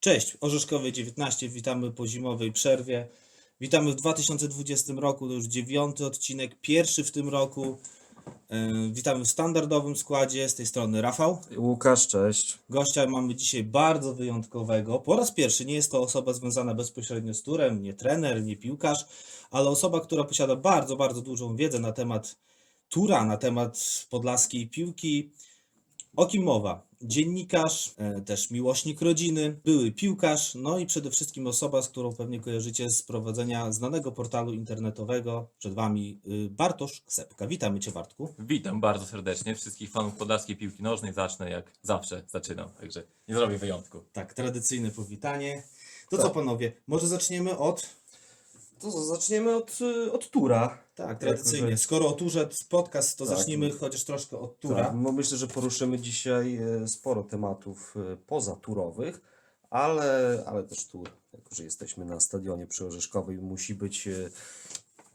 Cześć, Orzeszkowy 19, witamy po zimowej przerwie. Witamy w 2020 roku, to już dziewiąty odcinek, pierwszy w tym roku. Yy, Witamy w standardowym składzie, z tej strony Rafał. Łukasz, cześć. Gościa mamy dzisiaj bardzo wyjątkowego. Po raz pierwszy nie jest to osoba związana bezpośrednio z turem, nie trener, nie piłkarz, ale osoba, która posiada bardzo, bardzo dużą wiedzę na temat tura, na temat podlaskiej piłki. O kim mowa? Dziennikarz, e, też miłośnik rodziny, były piłkarz, no i przede wszystkim osoba, z którą pewnie kojarzycie z prowadzenia znanego portalu internetowego. Przed Wami y, Bartosz Ksepka. Witamy Cię Bartku. Witam bardzo serdecznie wszystkich fanów podlaskiej piłki nożnej. Zacznę jak zawsze zaczynam, także nie zrobię wyjątku. Tak, tradycyjne powitanie. To Tak. co panowie, może zaczniemy od... To co, zaczniemy od, y, od tura. Tak, tradycyjnie. Jako, że- Skoro o turze podcast, to Tak. zacznijmy chociaż troszkę od tura. Tak, bo myślę, że poruszymy dzisiaj e, sporo tematów e, pozaturowych, ale, ale też tur. Jako, że jesteśmy na stadionie przy Orzeszkowej, musi być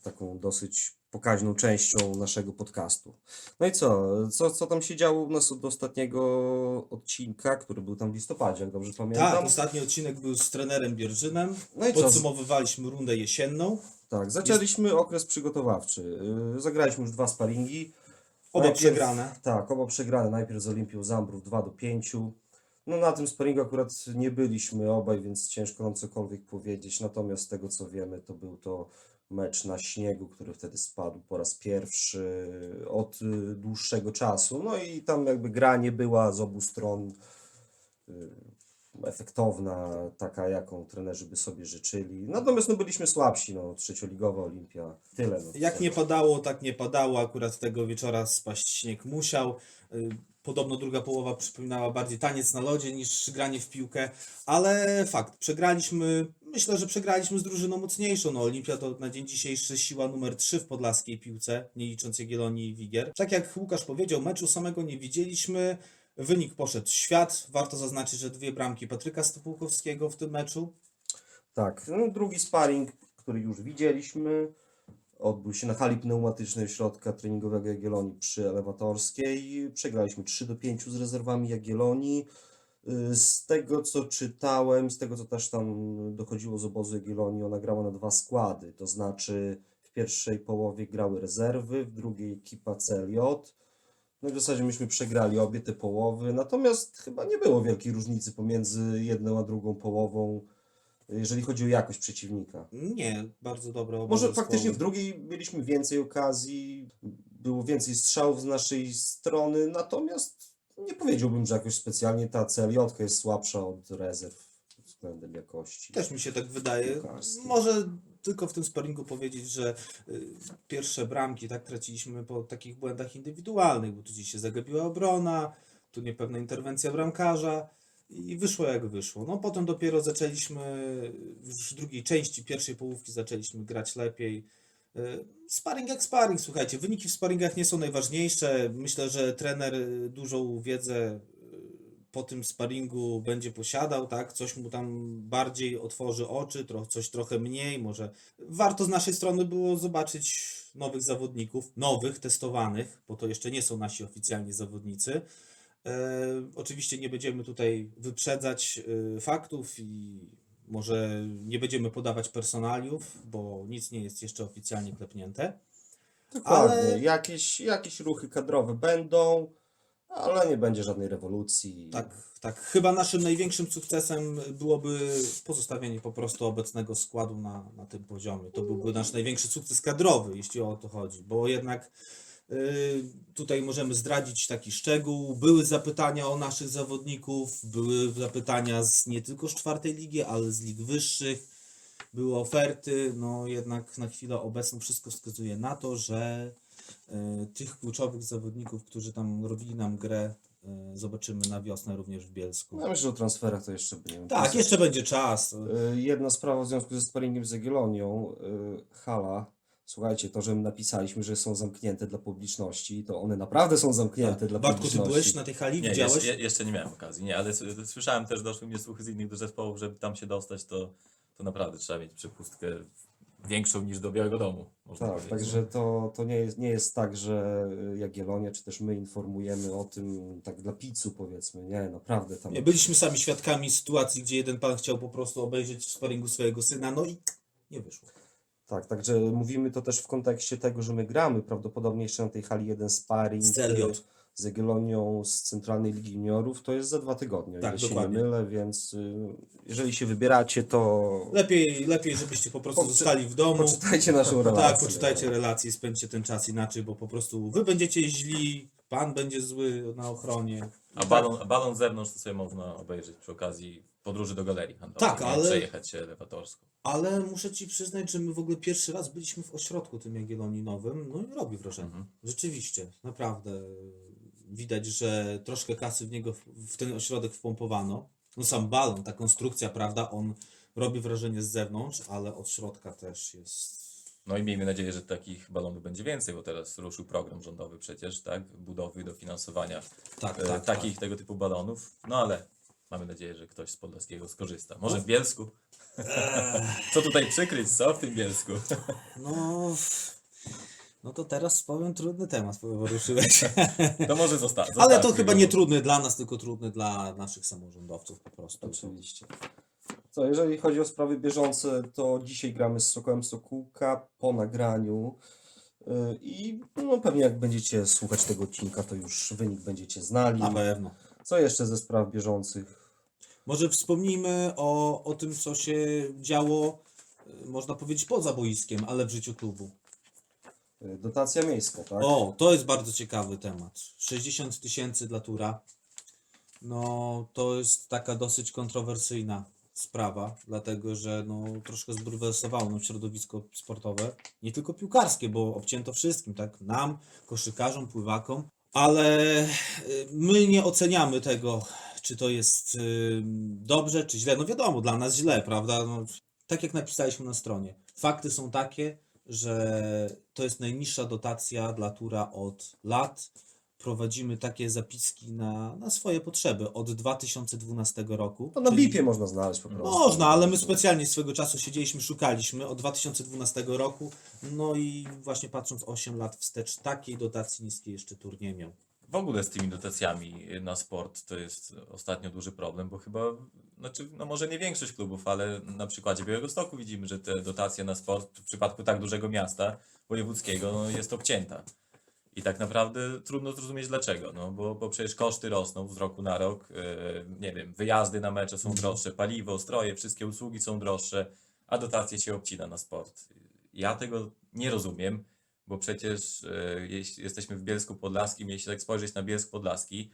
taką dosyć pokaźną częścią naszego podcastu. No i co? Co, co tam się działo u nas od ostatniego odcinka, który był tam w listopadzie, jak dobrze pamiętam? Tak, ostatni odcinek był z trenerem Bierżynem. No i co? Podsumowywaliśmy rundę jesienną. Tak, zaczęliśmy okres przygotowawczy. Yy, Zagraliśmy już dwa sparingi. Oba Najpierw- przegrane. Tak, oba przegrane. Najpierw z Olimpią Zambrów 2 do 5. No na tym sparingu akurat nie byliśmy obaj, więc ciężko nam cokolwiek powiedzieć. Natomiast z tego co wiemy, to był to mecz na śniegu, który wtedy spadł po raz pierwszy od y, dłuższego czasu. No i tam jakby gra nie była z obu stron y, efektowna, taka jaką trenerzy by sobie życzyli. Natomiast no byliśmy słabsi, no trzecioligowa Olimpia, tyle. No, Jak nie padało, tak nie padało. Akurat tego wieczora spaść śnieg musiał. Y, Podobno druga połowa przypominała bardziej taniec na lodzie niż granie w piłkę, ale fakt, przegraliśmy, myślę, że przegraliśmy z drużyną mocniejszą. No, Olimpia to na dzień dzisiejszy siła numer 3 w podlaskiej piłce, nie licząc Jagiellonii i Wigier. Tak jak Łukasz powiedział, meczu samego nie widzieliśmy. Wynik poszedł świat. Warto zaznaczyć, że dwie bramki Patryka Stopłukowskiego w tym meczu. Tak, no, drugi sparring, który już widzieliśmy, odbył się na hali pneumatycznej środka treningowego Jagiellonii przy Elewatorskiej. Przegraliśmy 3 do 5 z rezerwami Jagiellonii. Y, Z tego co czytałem, z tego co też tam dochodziło z obozu Jagiellonii, ona grała na dwa składy, to znaczy w pierwszej połowie grały rezerwy, w drugiej ekipa CLJ. No i w zasadzie myśmy przegrali obie te połowy, natomiast chyba nie było wielkiej różnicy pomiędzy jedną a drugą połową, jeżeli chodzi o jakość przeciwnika. Nie, bardzo dobre oba Może faktycznie w drugiej mieliśmy więcej okazji, było więcej strzałów z naszej strony, natomiast nie powiedziałbym, że jakoś specjalnie ta CLJ jest słabsza od rezerw względem jakości. Też mi się tak wydaje. Może tylko w tym sparingu powiedzieć, że y, pierwsze bramki tak traciliśmy po takich błędach indywidualnych, bo tu gdzieś się zagabiła obrona, tu niepewna interwencja bramkarza i wyszło jak wyszło. No potem dopiero zaczęliśmy już w drugiej części pierwszej połówki zaczęliśmy grać lepiej. Y, Sparring jak sparring, słuchajcie, wyniki w sparingach nie są najważniejsze. Myślę, że trener y, dużą wiedzę y, po tym sparingu będzie posiadał, tak? Coś mu tam bardziej otworzy oczy, tro, coś trochę mniej, może. Warto z naszej strony było zobaczyć nowych zawodników, nowych, testowanych, bo to jeszcze nie są nasi oficjalni zawodnicy. E, oczywiście nie będziemy tutaj wyprzedzać e, faktów i może nie będziemy podawać personaliów, bo nic nie jest jeszcze oficjalnie klepnięte. Dokładnie, ale- jakieś, jakieś ruchy kadrowe będą, ale nie będzie żadnej rewolucji. Tak, tak. Chyba naszym największym sukcesem byłoby pozostawienie po prostu obecnego składu na, na tym poziomie. To byłby nasz największy sukces kadrowy, jeśli o to chodzi, bo jednak tutaj możemy zdradzić taki szczegół. Były zapytania o naszych zawodników, były zapytania z, nie tylko z czwartej ligi, ale z lig wyższych. Były oferty, no jednak na chwilę obecną wszystko wskazuje na to, że e, tych kluczowych zawodników, którzy tam robili nam grę, e, zobaczymy na wiosnę również w Bielsku. Ja myślę, że o transferach to jeszcze będziemy Tak, jeszcze będzie czas. Jedna sprawa w związku ze sparingiem z Jagiellonią. Hala. Słuchajcie, to, że my napisaliśmy, że są zamknięte dla publiczności, to one naprawdę są zamknięte dla Tak. Bartku, ty publiczności. byłeś na tej hali, Nie, widziałeś? jeszcze, jeszcze nie miałem okazji, nie, ale słyszałem też, doszły mnie słuchy z innych zespołów, żeby tam się dostać, to, to naprawdę trzeba mieć przepustkę większą niż do Białego Domu. Można Tak, powiedzieć. także to, to nie, jest, nie jest tak, że y, Jagiellonia, czy też my informujemy o tym tak dla picu powiedzmy, nie, naprawdę tam Nie, byliśmy sami świadkami sytuacji, gdzie jeden pan chciał po prostu obejrzeć w sparingu swojego syna, no i nie wyszło. Tak, także mówimy to też w kontekście tego, że my gramy prawdopodobnie jeszcze na tej hali jeden sparring Z y, z Jagiellonią z Centralnej Ligi Juniorów, to jest za dwa tygodnie, Tak, się dokładnie. nie mylę, więc y, jeżeli się wybieracie, to Lepiej, lepiej żebyście po prostu Poczy- zostali w domu. poczytajcie naszą relację. Tak, poczytajcie relacje, spędźcie ten czas inaczej, bo po prostu wy będziecie źli, pan będzie zły na ochronie. A balon, a balon z zewnątrz to sobie można obejrzeć przy okazji podróży do galerii handlowej. Tak, nie? ale- Przejechać się elewatorską. Ale muszę ci przyznać, że my w ogóle pierwszy raz byliśmy w ośrodku tym Jagiellonii Nowym, no i robi wrażenie. Mhm. Rzeczywiście, naprawdę. Widać, że troszkę kasy w niego, w- ten ośrodek wpompowano. No sam balon, ta konstrukcja, prawda, on robi wrażenie z zewnątrz, ale od środka też jest... No i miejmy nadzieję, że takich balonów będzie więcej, bo teraz ruszył program rządowy przecież, tak? Budowy, dofinansowania Tak, e, tak, takich tego typu balonów. No ale mamy nadzieję, że ktoś z Podlaskiego skorzysta. Może w Bielsku? Co tutaj przykryć, co w tym Bielsku? No... No to teraz powiem trudny temat poruszyłeś. To może zosta- Ale to chyba nie trudny dla nas, tylko trudny dla naszych samorządowców po prostu. Oczywiście. Co, jeżeli chodzi o sprawy bieżące, to dzisiaj gramy z Sokołem Sokółka po nagraniu y, i no, pewnie jak będziecie słuchać tego odcinka, to już wynik będziecie znali. Na pewno. Co jeszcze ze spraw bieżących? Może wspomnijmy o, o tym, co się działo, y, można powiedzieć, poza boiskiem, ale w życiu klubu. Y, Dotacja miejska, tak? O, to jest bardzo ciekawy temat. 60 tysięcy dla Tura. No, to jest taka dosyć kontrowersyjna sprawa, dlatego że no, troszkę zbulwersowało nam środowisko sportowe, nie tylko piłkarskie, bo obcięto wszystkim, tak? Nam, koszykarzom, pływakom, ale y, my nie oceniamy tego, czy to jest y, dobrze, czy źle. No wiadomo, dla nas źle, prawda? No, tak jak napisaliśmy na stronie. Fakty są takie, że to jest najniższa dotacja dla Tura od lat. Prowadzimy takie zapiski na, na swoje potrzeby od 2012 roku. To na czyli- BIP-ie można znaleźć po prostu. Można, ale my specjalnie swego czasu siedzieliśmy, szukaliśmy od 2012 roku. No i właśnie patrząc 8 lat wstecz, takiej dotacji niskiej jeszcze Tur nie miał. W ogóle z tymi dotacjami na sport to jest ostatnio duży problem, bo chyba, znaczy, no może nie większość klubów, ale na przykładzie Białegostoku widzimy, że te dotacje na sport w przypadku tak dużego miasta wojewódzkiego no, jest obcięta. I tak naprawdę trudno zrozumieć dlaczego, no bo, bo przecież koszty rosną z roku na rok, e, nie wiem, wyjazdy na mecze są droższe, paliwo, stroje, wszystkie usługi są droższe, a dotacje się obcina na sport. Ja tego nie rozumiem, bo przecież e, jeśli jesteśmy w Bielsku Podlaskim, jeśli tak spojrzeć na Bielsk Podlaski,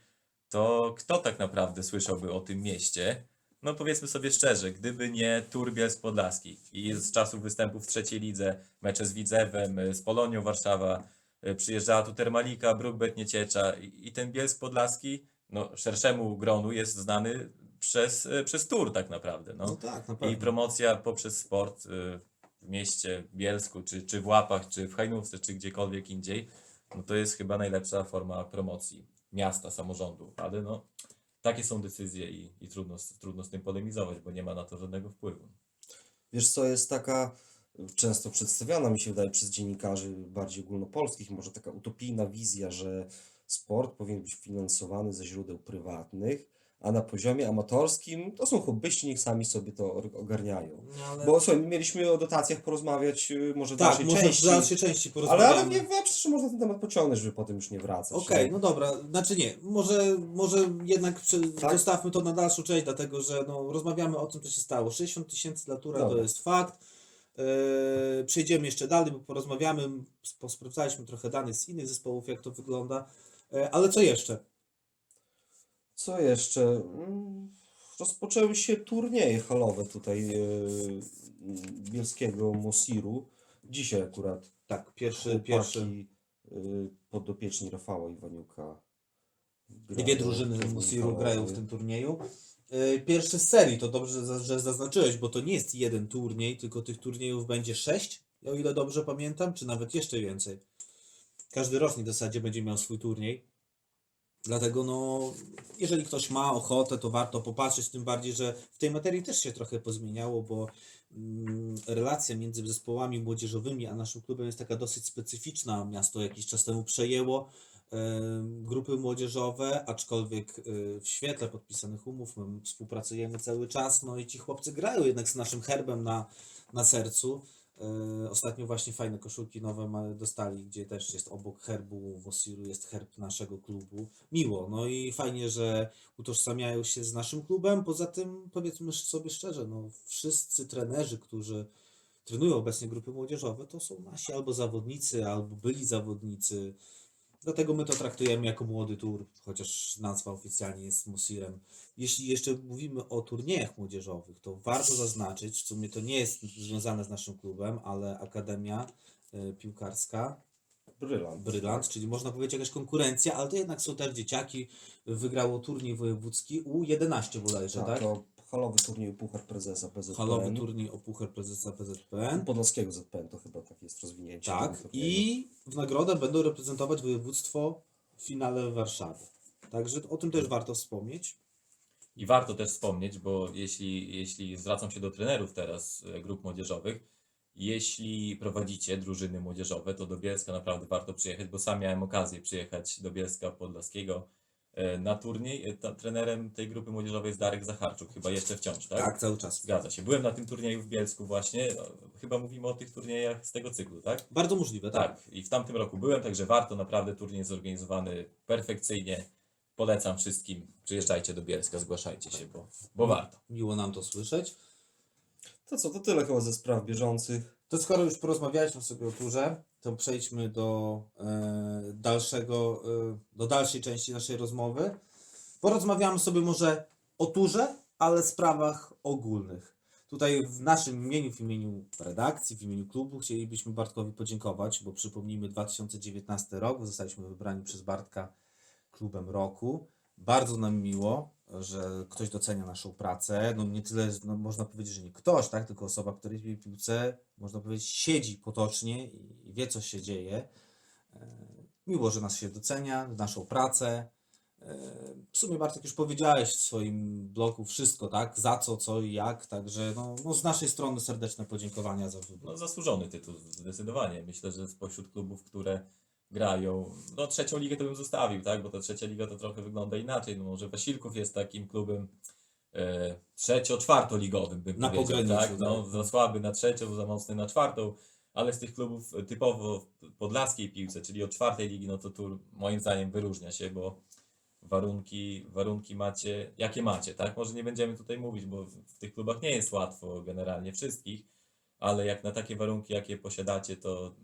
to kto tak naprawdę słyszałby o tym mieście? No powiedzmy sobie szczerze, gdyby nie Tur Bielsk Podlaski i z czasów występów w trzeciej lidze, mecze z Widzewem, e, z Polonią Warszawa, przyjeżdżała tu Termalika, Brookbet Nieciecza i, i ten Bielsk Podlaski, no szerszemu gronu jest znany przez, e, przez Tur tak naprawdę. No No. tak, na I promocja poprzez sport y, w mieście Bielsku, czy, czy w Łapach, czy w Hajnówce, czy gdziekolwiek indziej, no to jest chyba najlepsza forma promocji miasta, samorządu. Ale no, takie są decyzje i, i trudno, trudno z tym polemizować, bo nie ma na to żadnego wpływu. Wiesz co, jest taka często przedstawiana, mi się wydaje, przez dziennikarzy bardziej ogólnopolskich, może taka utopijna wizja, że sport powinien być finansowany ze źródeł prywatnych, a na poziomie amatorskim to są hobbyści, niech sami sobie to ogarniają. No, ale... Bo słuchaj, mieliśmy o dotacjach porozmawiać y, może w tak, dalszej może części, w dalszej części ale, porozmawiamy. ale nie wiem, czy można ten temat pociągnąć, żeby potem już nie wracać. Okej, nie? no dobra, znaczy nie, może, może jednak prze, Tak? zostawmy to na dalszą część, dlatego że no, rozmawiamy o tym, co się stało. 60 tysięcy dla Tura to Dobra. jest fakt. Yy, przejdziemy jeszcze dalej, bo porozmawiamy, sp- sprawdzaliśmy trochę danych z innych zespołów, jak to wygląda. Yy, ale co jeszcze? Co jeszcze? Mm, Rozpoczęły się turnieje halowe tutaj yy, bielskiego Mosiru. Dzisiaj akurat Tak, pierwszy, chłopaki, pierwszy. yy, podopieczni Rafała Iwaniuka. Dwie drużyny halowy. grają w tym turnieju. Yy, Pierwszy z serii, to dobrze, że- zaznaczyłeś, bo to nie jest jeden turniej, tylko tych turniejów będzie sześć, o ile dobrze pamiętam, czy nawet jeszcze więcej. Każdy rocznik w zasadzie będzie miał swój turniej. Dlatego no, jeżeli ktoś ma ochotę, to warto popatrzeć, tym bardziej, że w tej materii też się trochę pozmieniało, bo mm, relacja między zespołami młodzieżowymi a naszym klubem jest taka dosyć specyficzna. Miasto jakiś czas temu przejęło grupy młodzieżowe, aczkolwiek y, w świetle podpisanych umów my współpracujemy cały czas, no i ci chłopcy grają jednak z naszym herbem na, na sercu. E, Ostatnio właśnie fajne koszulki nowe dostali, gdzie też jest obok herbu Wosiru jest herb naszego klubu. Miło, no i fajnie, że utożsamiają się z naszym klubem. Poza tym powiedzmy sobie szczerze, no wszyscy trenerzy, którzy trenują obecnie grupy młodzieżowe, to są nasi albo zawodnicy, albo byli zawodnicy. Dlatego my to traktujemy jako młody tur, chociaż nazwa oficjalnie jest Musirem. Jeśli jeszcze mówimy o turniejach młodzieżowych, to warto zaznaczyć, w sumie to nie jest związane z naszym klubem, ale Akademia e, Piłkarska Brylant. Brylant, czyli można powiedzieć jakaś konkurencja, ale to jednak są też dzieciaki. Wygrało turniej wojewódzki U11 bodajże, Tak, tak? to halowy turniej Puchar Prezesa PZPN. Halowy turniej o Puchar Prezesa PZPN. Podlaskiego ZPN to chyba takie jest rozwinięcie. Tak, i w nagrodę będą reprezentować województwo w finale Warszawy. Także o tym też warto wspomnieć. I warto też wspomnieć, bo jeśli, jeśli zwracam się do trenerów teraz e, grup młodzieżowych, jeśli prowadzicie drużyny młodzieżowe, to do Bielska naprawdę warto przyjechać, bo sam miałem okazję przyjechać do Bielska Podlaskiego na turniej. E, ta- Trenerem tej grupy młodzieżowej jest Darek Zacharczuk, chyba jeszcze wciąż, tak? Tak, cały czas. Zgadza się. Byłem na tym turnieju w Bielsku właśnie. E, Chyba mówimy o tych turniejach z tego cyklu, tak? Bardzo możliwe, tak. Tak, i w tamtym roku byłem, także warto, naprawdę turniej jest zorganizowany perfekcyjnie. Polecam wszystkim, przyjeżdżajcie do Bielska, zgłaszajcie się, bo, bo warto. Miło nam to słyszeć. To co, to tyle chyba ze spraw bieżących. To skoro już porozmawialiśmy sobie o turze, to przejdźmy do e, dalszego, e, do dalszej części naszej rozmowy. Porozmawiamy sobie może o turze, ale sprawach ogólnych. Tutaj w naszym imieniu, w imieniu redakcji, w imieniu klubu chcielibyśmy Bartkowi podziękować, bo przypomnijmy 2019 rok, zostaliśmy wybrani przez Bartka klubem roku. Bardzo nam miło, że ktoś docenia naszą pracę. No nie tyle, no można powiedzieć, że nie ktoś, tak, tylko osoba, która w piłce, można powiedzieć, siedzi potocznie i wie, co się dzieje. E, Miło, że nas się docenia, naszą pracę. E, W sumie Bartek już powiedziałeś w swoim blogu wszystko, tak? Za co, co i jak, także no, no z naszej strony serdeczne podziękowania za. No, zasłużony tytuł, zdecydowanie. Myślę, że spośród klubów, które grają, no trzecią ligę to bym zostawił, tak? Bo ta trzecia liga to trochę wygląda inaczej. No może Wasilków jest takim klubem e, trzecio-czwartoligowym, bym Na powiedział, pograniczu, tak? No, tak. za słaby na trzecią, za mocny na czwartą, ale z tych klubów typowo w podlaskiej piłce, czyli od czwartej ligi, no to tu moim zdaniem wyróżnia się, bo warunki, warunki macie, jakie macie, tak? Może nie będziemy tutaj mówić, bo w tych klubach nie jest łatwo generalnie wszystkich, ale jak na takie warunki, jakie posiadacie, to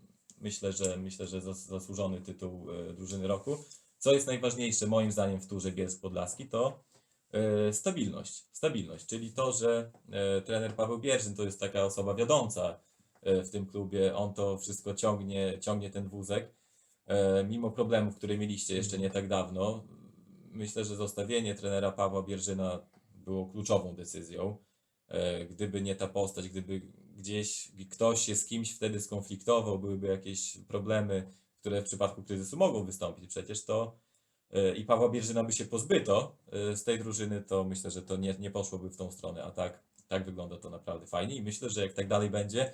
myślę, że myślę, że zas- zasłużony tytuł e, drużyny roku. Co jest najważniejsze moim zdaniem w turze Bielsk Podlaski, to e, stabilność. Stabilność, czyli to, że e, trener Paweł Bierzyn to jest taka osoba wiodąca w tym klubie, on to wszystko ciągnie, ciągnie ten wózek. Mimo problemów, które mieliście jeszcze nie tak dawno, myślę, że zostawienie trenera Pawła Bierżyna było kluczową decyzją. Gdyby nie ta postać, gdyby gdzieś ktoś się z kimś wtedy skonfliktował, byłyby jakieś problemy, które w przypadku kryzysu mogą wystąpić przecież, to e, i Pawła Bierżyna by się pozbyto e, z tej drużyny, to myślę, że to nie, nie poszłoby w tą stronę, a tak, tak wygląda to naprawdę fajnie i myślę, że jak tak dalej będzie,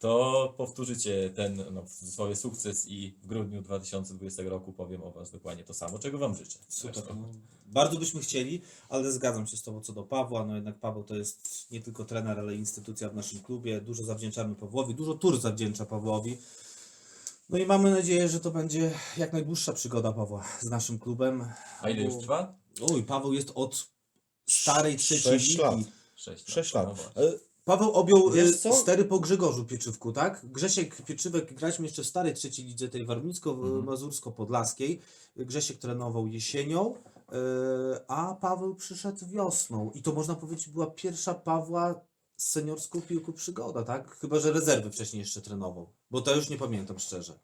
to powtórzycie ten no, w cudzysłowie sukces i w grudniu 2020 roku powiem o Was dokładnie to samo, czego Wam życzę. Super. No, bardzo byśmy chcieli, ale zgadzam się z Tobą co do Pawła. No jednak Paweł to jest nie tylko trener, ale instytucja w naszym klubie. Dużo zawdzięczamy Pawłowi, dużo tur zawdzięcza Pawłowi. No i mamy nadzieję, że to będzie jak najdłuższa przygoda Pawła z naszym klubem. A ile już trwa? Oj, Paweł jest od starej trzeciej Sześć ligi. lat. Sześć, Sześć No lat. właśnie. Paweł objął Wiesz y, co? stery po Grzegorzu Pieczywku, tak? Grzesiek Pieczywek, graliśmy jeszcze w starej trzeciej lidze, tej warmińsko-mazursko-podlaskiej. Grzesiek trenował jesienią, y, a Paweł przyszedł wiosną. I to można powiedzieć była pierwsza Pawła z seniorską piłką przygoda, tak? Chyba, że rezerwy wcześniej jeszcze trenował, bo to już nie pamiętam szczerze.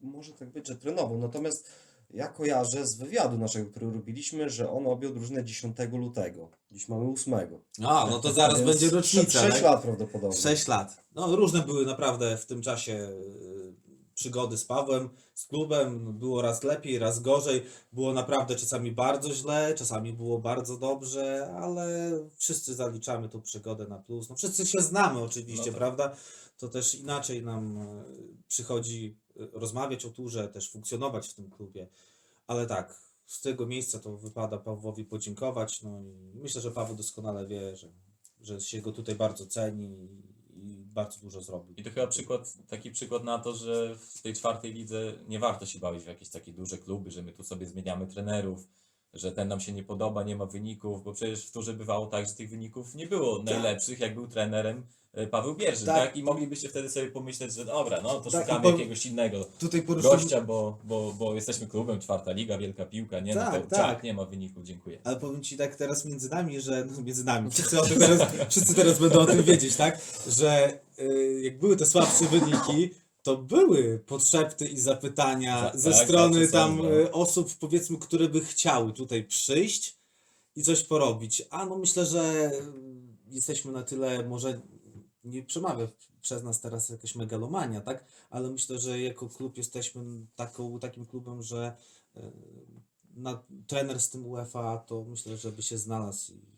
może tak być, że trenował. Natomiast ja kojarzę z wywiadu naszego, który robiliśmy, że on objął drużynę 10 lutego. Dziś mamy 8. A, no to zaraz Więc będzie rocznica. 6 tak? lat prawdopodobnie. 6 lat. No różne były naprawdę w tym czasie y, przygody z Pawłem, z klubem. Było raz lepiej, raz gorzej. Było naprawdę czasami bardzo źle, czasami było bardzo dobrze, ale wszyscy zaliczamy tą przygodę na plus. No wszyscy się znamy oczywiście, No tak. prawda? To też inaczej nam e, przychodzi e, rozmawiać o turze, też funkcjonować w tym klubie. Ale tak, z tego miejsca to wypada Pawłowi podziękować. No i myślę, że Paweł doskonale wie, że, że się go tutaj bardzo ceni i, bardzo dużo zrobił. I to chyba przykład, taki przykład na to, że w tej czwartej lidze nie warto się bawić w jakieś takie duże kluby, że my tu sobie zmieniamy trenerów, że ten nam się nie podoba, nie ma wyników, bo przecież w turze bywało tak, że tych wyników nie było najlepszych, jak był trenerem Paweł Bierzy, Tak. tak? I moglibyście wtedy sobie pomyśleć, że dobra, no to Tak, szukamy i po- jakiegoś innego Tutaj poruszymy, gościa, bo, bo, bo jesteśmy klubem, czwarta liga, wielka piłka, nie? Tak, no to tak. tak, nie ma wyników, dziękuję. ale powiem Ci tak teraz między nami, że no między nami, wszyscy, o tym teraz, wszyscy teraz będą o tym wiedzieć, tak? Że y, jak były te słabsze wyniki, to były podszepty i zapytania Za- ze tak, strony tak, tam no. osób, powiedzmy, które by chciały tutaj przyjść i coś porobić. A no myślę, że jesteśmy na tyle, może nie przemawia przez nas teraz jakaś megalomania, tak? Ale myślę, że jako klub jesteśmy taką, takim klubem, że y, na, trener z tym UEFA to myślę, że by się znalazł. I,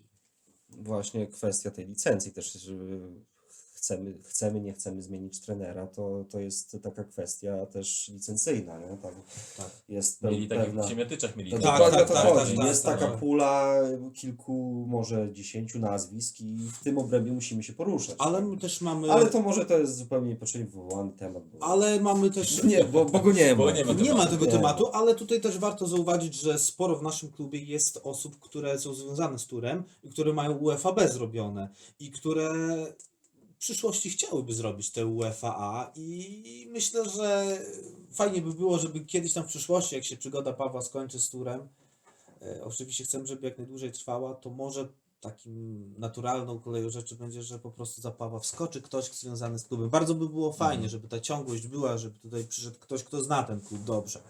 Właśnie kwestia tej licencji też, chcemy, chcemy, nie chcemy zmienić trenera, to, to jest taka kwestia też licencyjna, nie? Tam tak. jest Mieli tak pewna... w Siemiatyczach mieli. To Tak, tak, o to tak, chodzi. tak, jest tak, taka tak. pula kilku, może dziesięciu nazwisk i w tym obrębie musimy się poruszać. Ale my też mamy. Ale to może to jest zupełnie niepotrzebnie wywołany temat. Bo... ale mamy też. Nie, bo, bo go nie ma. Bo nie ma Nie ma tego Nie. tematu, ale tutaj też warto zauważyć, że sporo w naszym klubie jest osób, które są związane z turem i które mają UEFAB zrobione i które przyszłości chciałyby zrobić te UEFA i myślę, że fajnie by było, żeby kiedyś tam w przyszłości, jak się przygoda Pawła skończy z turem, e, oczywiście chcemy, żeby jak najdłużej trwała, to może takim naturalną koleją rzeczy będzie, że po prostu za Pawła wskoczy ktoś związany z klubem. Bardzo by było fajnie, Mhm. żeby ta ciągłość była, żeby tutaj przyszedł ktoś, kto zna ten klub dobrze.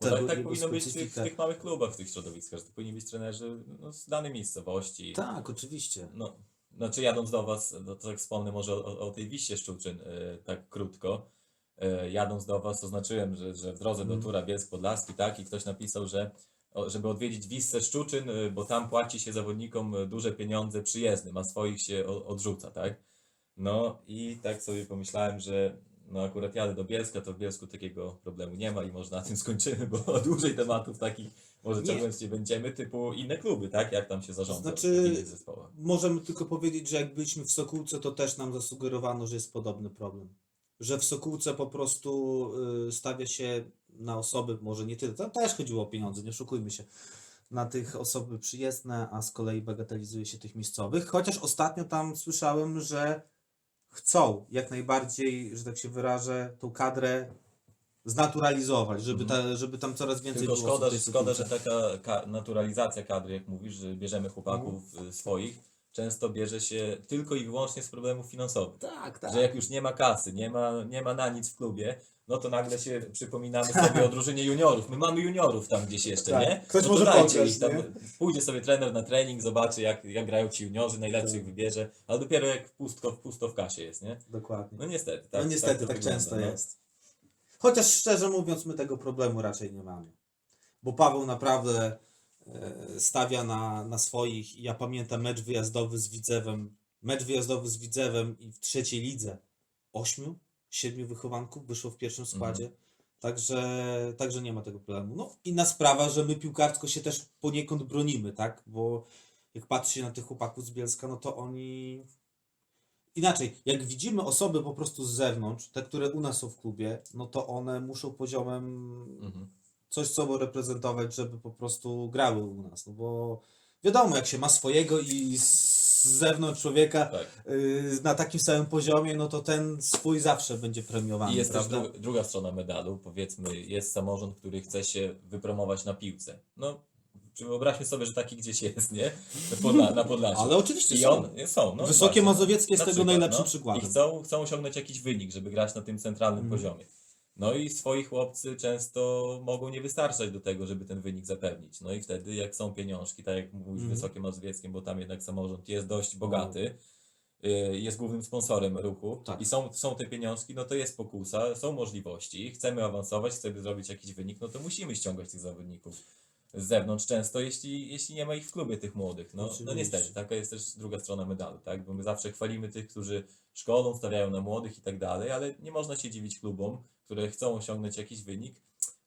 Bo tak, tak powinno być w tych, w tych małych klubach, w tych środowiskach, że to powinni być trenerzy no, z danej miejscowości. Tak, oczywiście. No, znaczy jadąc do Was, no, to tak wspomnę może o, o tej Wiście Szczuczyn e, tak krótko. E, jadąc do Was oznaczyłem, że, że w drodze do Mhm. Tura Bielsk Podlaski, tak, i ktoś napisał, że o, żeby odwiedzić Wissę Szczuczyn, e, bo tam płaci się zawodnikom duże pieniądze przyjezdnym, a swoich się o, odrzuca, tak? No i tak sobie pomyślałem, że no akurat jadę do Bielska, to w Bielsku takiego problemu nie ma i może na tym skończymy, bo dłużej tematów takich może Nie. ciągnąć nie będziemy, typu inne kluby, tak? Jak tam się zarządza Znaczy- w innych zespołach. Możemy tylko powiedzieć, że jak byliśmy w Sokółce, to też nam zasugerowano, że jest podobny problem. Że w Sokółce po prostu y, stawia się na osoby, może nie tyle, tam też chodziło o pieniądze, nie oszukujmy się, na tych osoby przyjezdne, a z kolei bagatelizuje się tych miejscowych. Chociaż ostatnio tam słyszałem, że chcą jak najbardziej, że tak się wyrażę, tą kadrę znaturalizować, żeby, ta, żeby tam coraz więcej Tylko było szkoda, osób w że, tej szkoda, że taka ka- naturalizacja kadry, jak mówisz, że bierzemy chłopaków y, swoich, często bierze się tylko i wyłącznie z problemów finansowych. Tak, tak. Że jak już nie ma kasy, nie ma, nie ma na nic w klubie, no to nagle się przypominamy sobie o drużynie juniorów. My mamy juniorów tam gdzieś jeszcze, Tak. nie? Ktoś no to może dajcie pograć, ich tam. nie? Pójdzie sobie trener na trening, zobaczy jak, jak grają ci juniorzy, najlepszych Tak. wybierze, ale dopiero jak pustko, pusto w kasie jest, nie? Dokładnie. No niestety. Tak, no niestety to tak, wygląda, często no. jest. Chociaż szczerze mówiąc, my tego problemu raczej nie mamy. Bo Paweł naprawdę e, stawia na, na swoich. Ja pamiętam mecz wyjazdowy z Widzewem. Mecz wyjazdowy z Widzewem i w trzeciej lidze ośmiu, siedmiu wychowanków wyszło w pierwszym składzie. Także, także nie ma tego problemu. No inna sprawa, że my piłkarsko się też poniekąd bronimy, tak? Bo jak patrzy się na tych chłopaków z Bielska, no to oni Inaczej, jak widzimy osoby po prostu z zewnątrz, te, które u nas są w klubie, no to one muszą poziomem Mhm. coś sobą reprezentować, żeby po prostu grały u nas. No bo wiadomo, jak się ma swojego i z zewnątrz człowieka Tak. yy, na takim samym poziomie, no to ten swój zawsze będzie premiowany. I jest też prawda? dru- druga strona medalu, powiedzmy, jest samorząd, który chce się wypromować na piłce. No, wyobraźmy sobie, że taki gdzieś jest, nie? Podla, na Podlasiu. Ale oczywiście I są. on, są, no Wysokie właśnie. Mazowieckie jest Na tego przykład, najlepszym no. przykładem. I chcą, chcą osiągnąć jakiś wynik, żeby grać na tym centralnym Mhm. poziomie. No i swoi chłopcy często mogą nie wystarczać do tego, żeby ten wynik zapewnić. No i wtedy, jak są pieniążki, tak jak mówisz, Mhm. Wysokie Mazowieckiem, bo tam jednak samorząd jest dość bogaty, y, jest głównym sponsorem ruchu Tak. i są, są te pieniążki, no to jest pokusa, są możliwości, chcemy awansować, chcemy zrobić jakiś wynik, no to musimy ściągać tych zawodników z zewnątrz często, jeśli, jeśli nie ma ich w klubie tych młodych. No, no niestety, taka jest też druga strona medalu, tak? Bo my zawsze chwalimy tych, którzy szkolą, stawiają na młodych i tak dalej, ale nie można się dziwić klubom, które chcą osiągnąć jakiś wynik,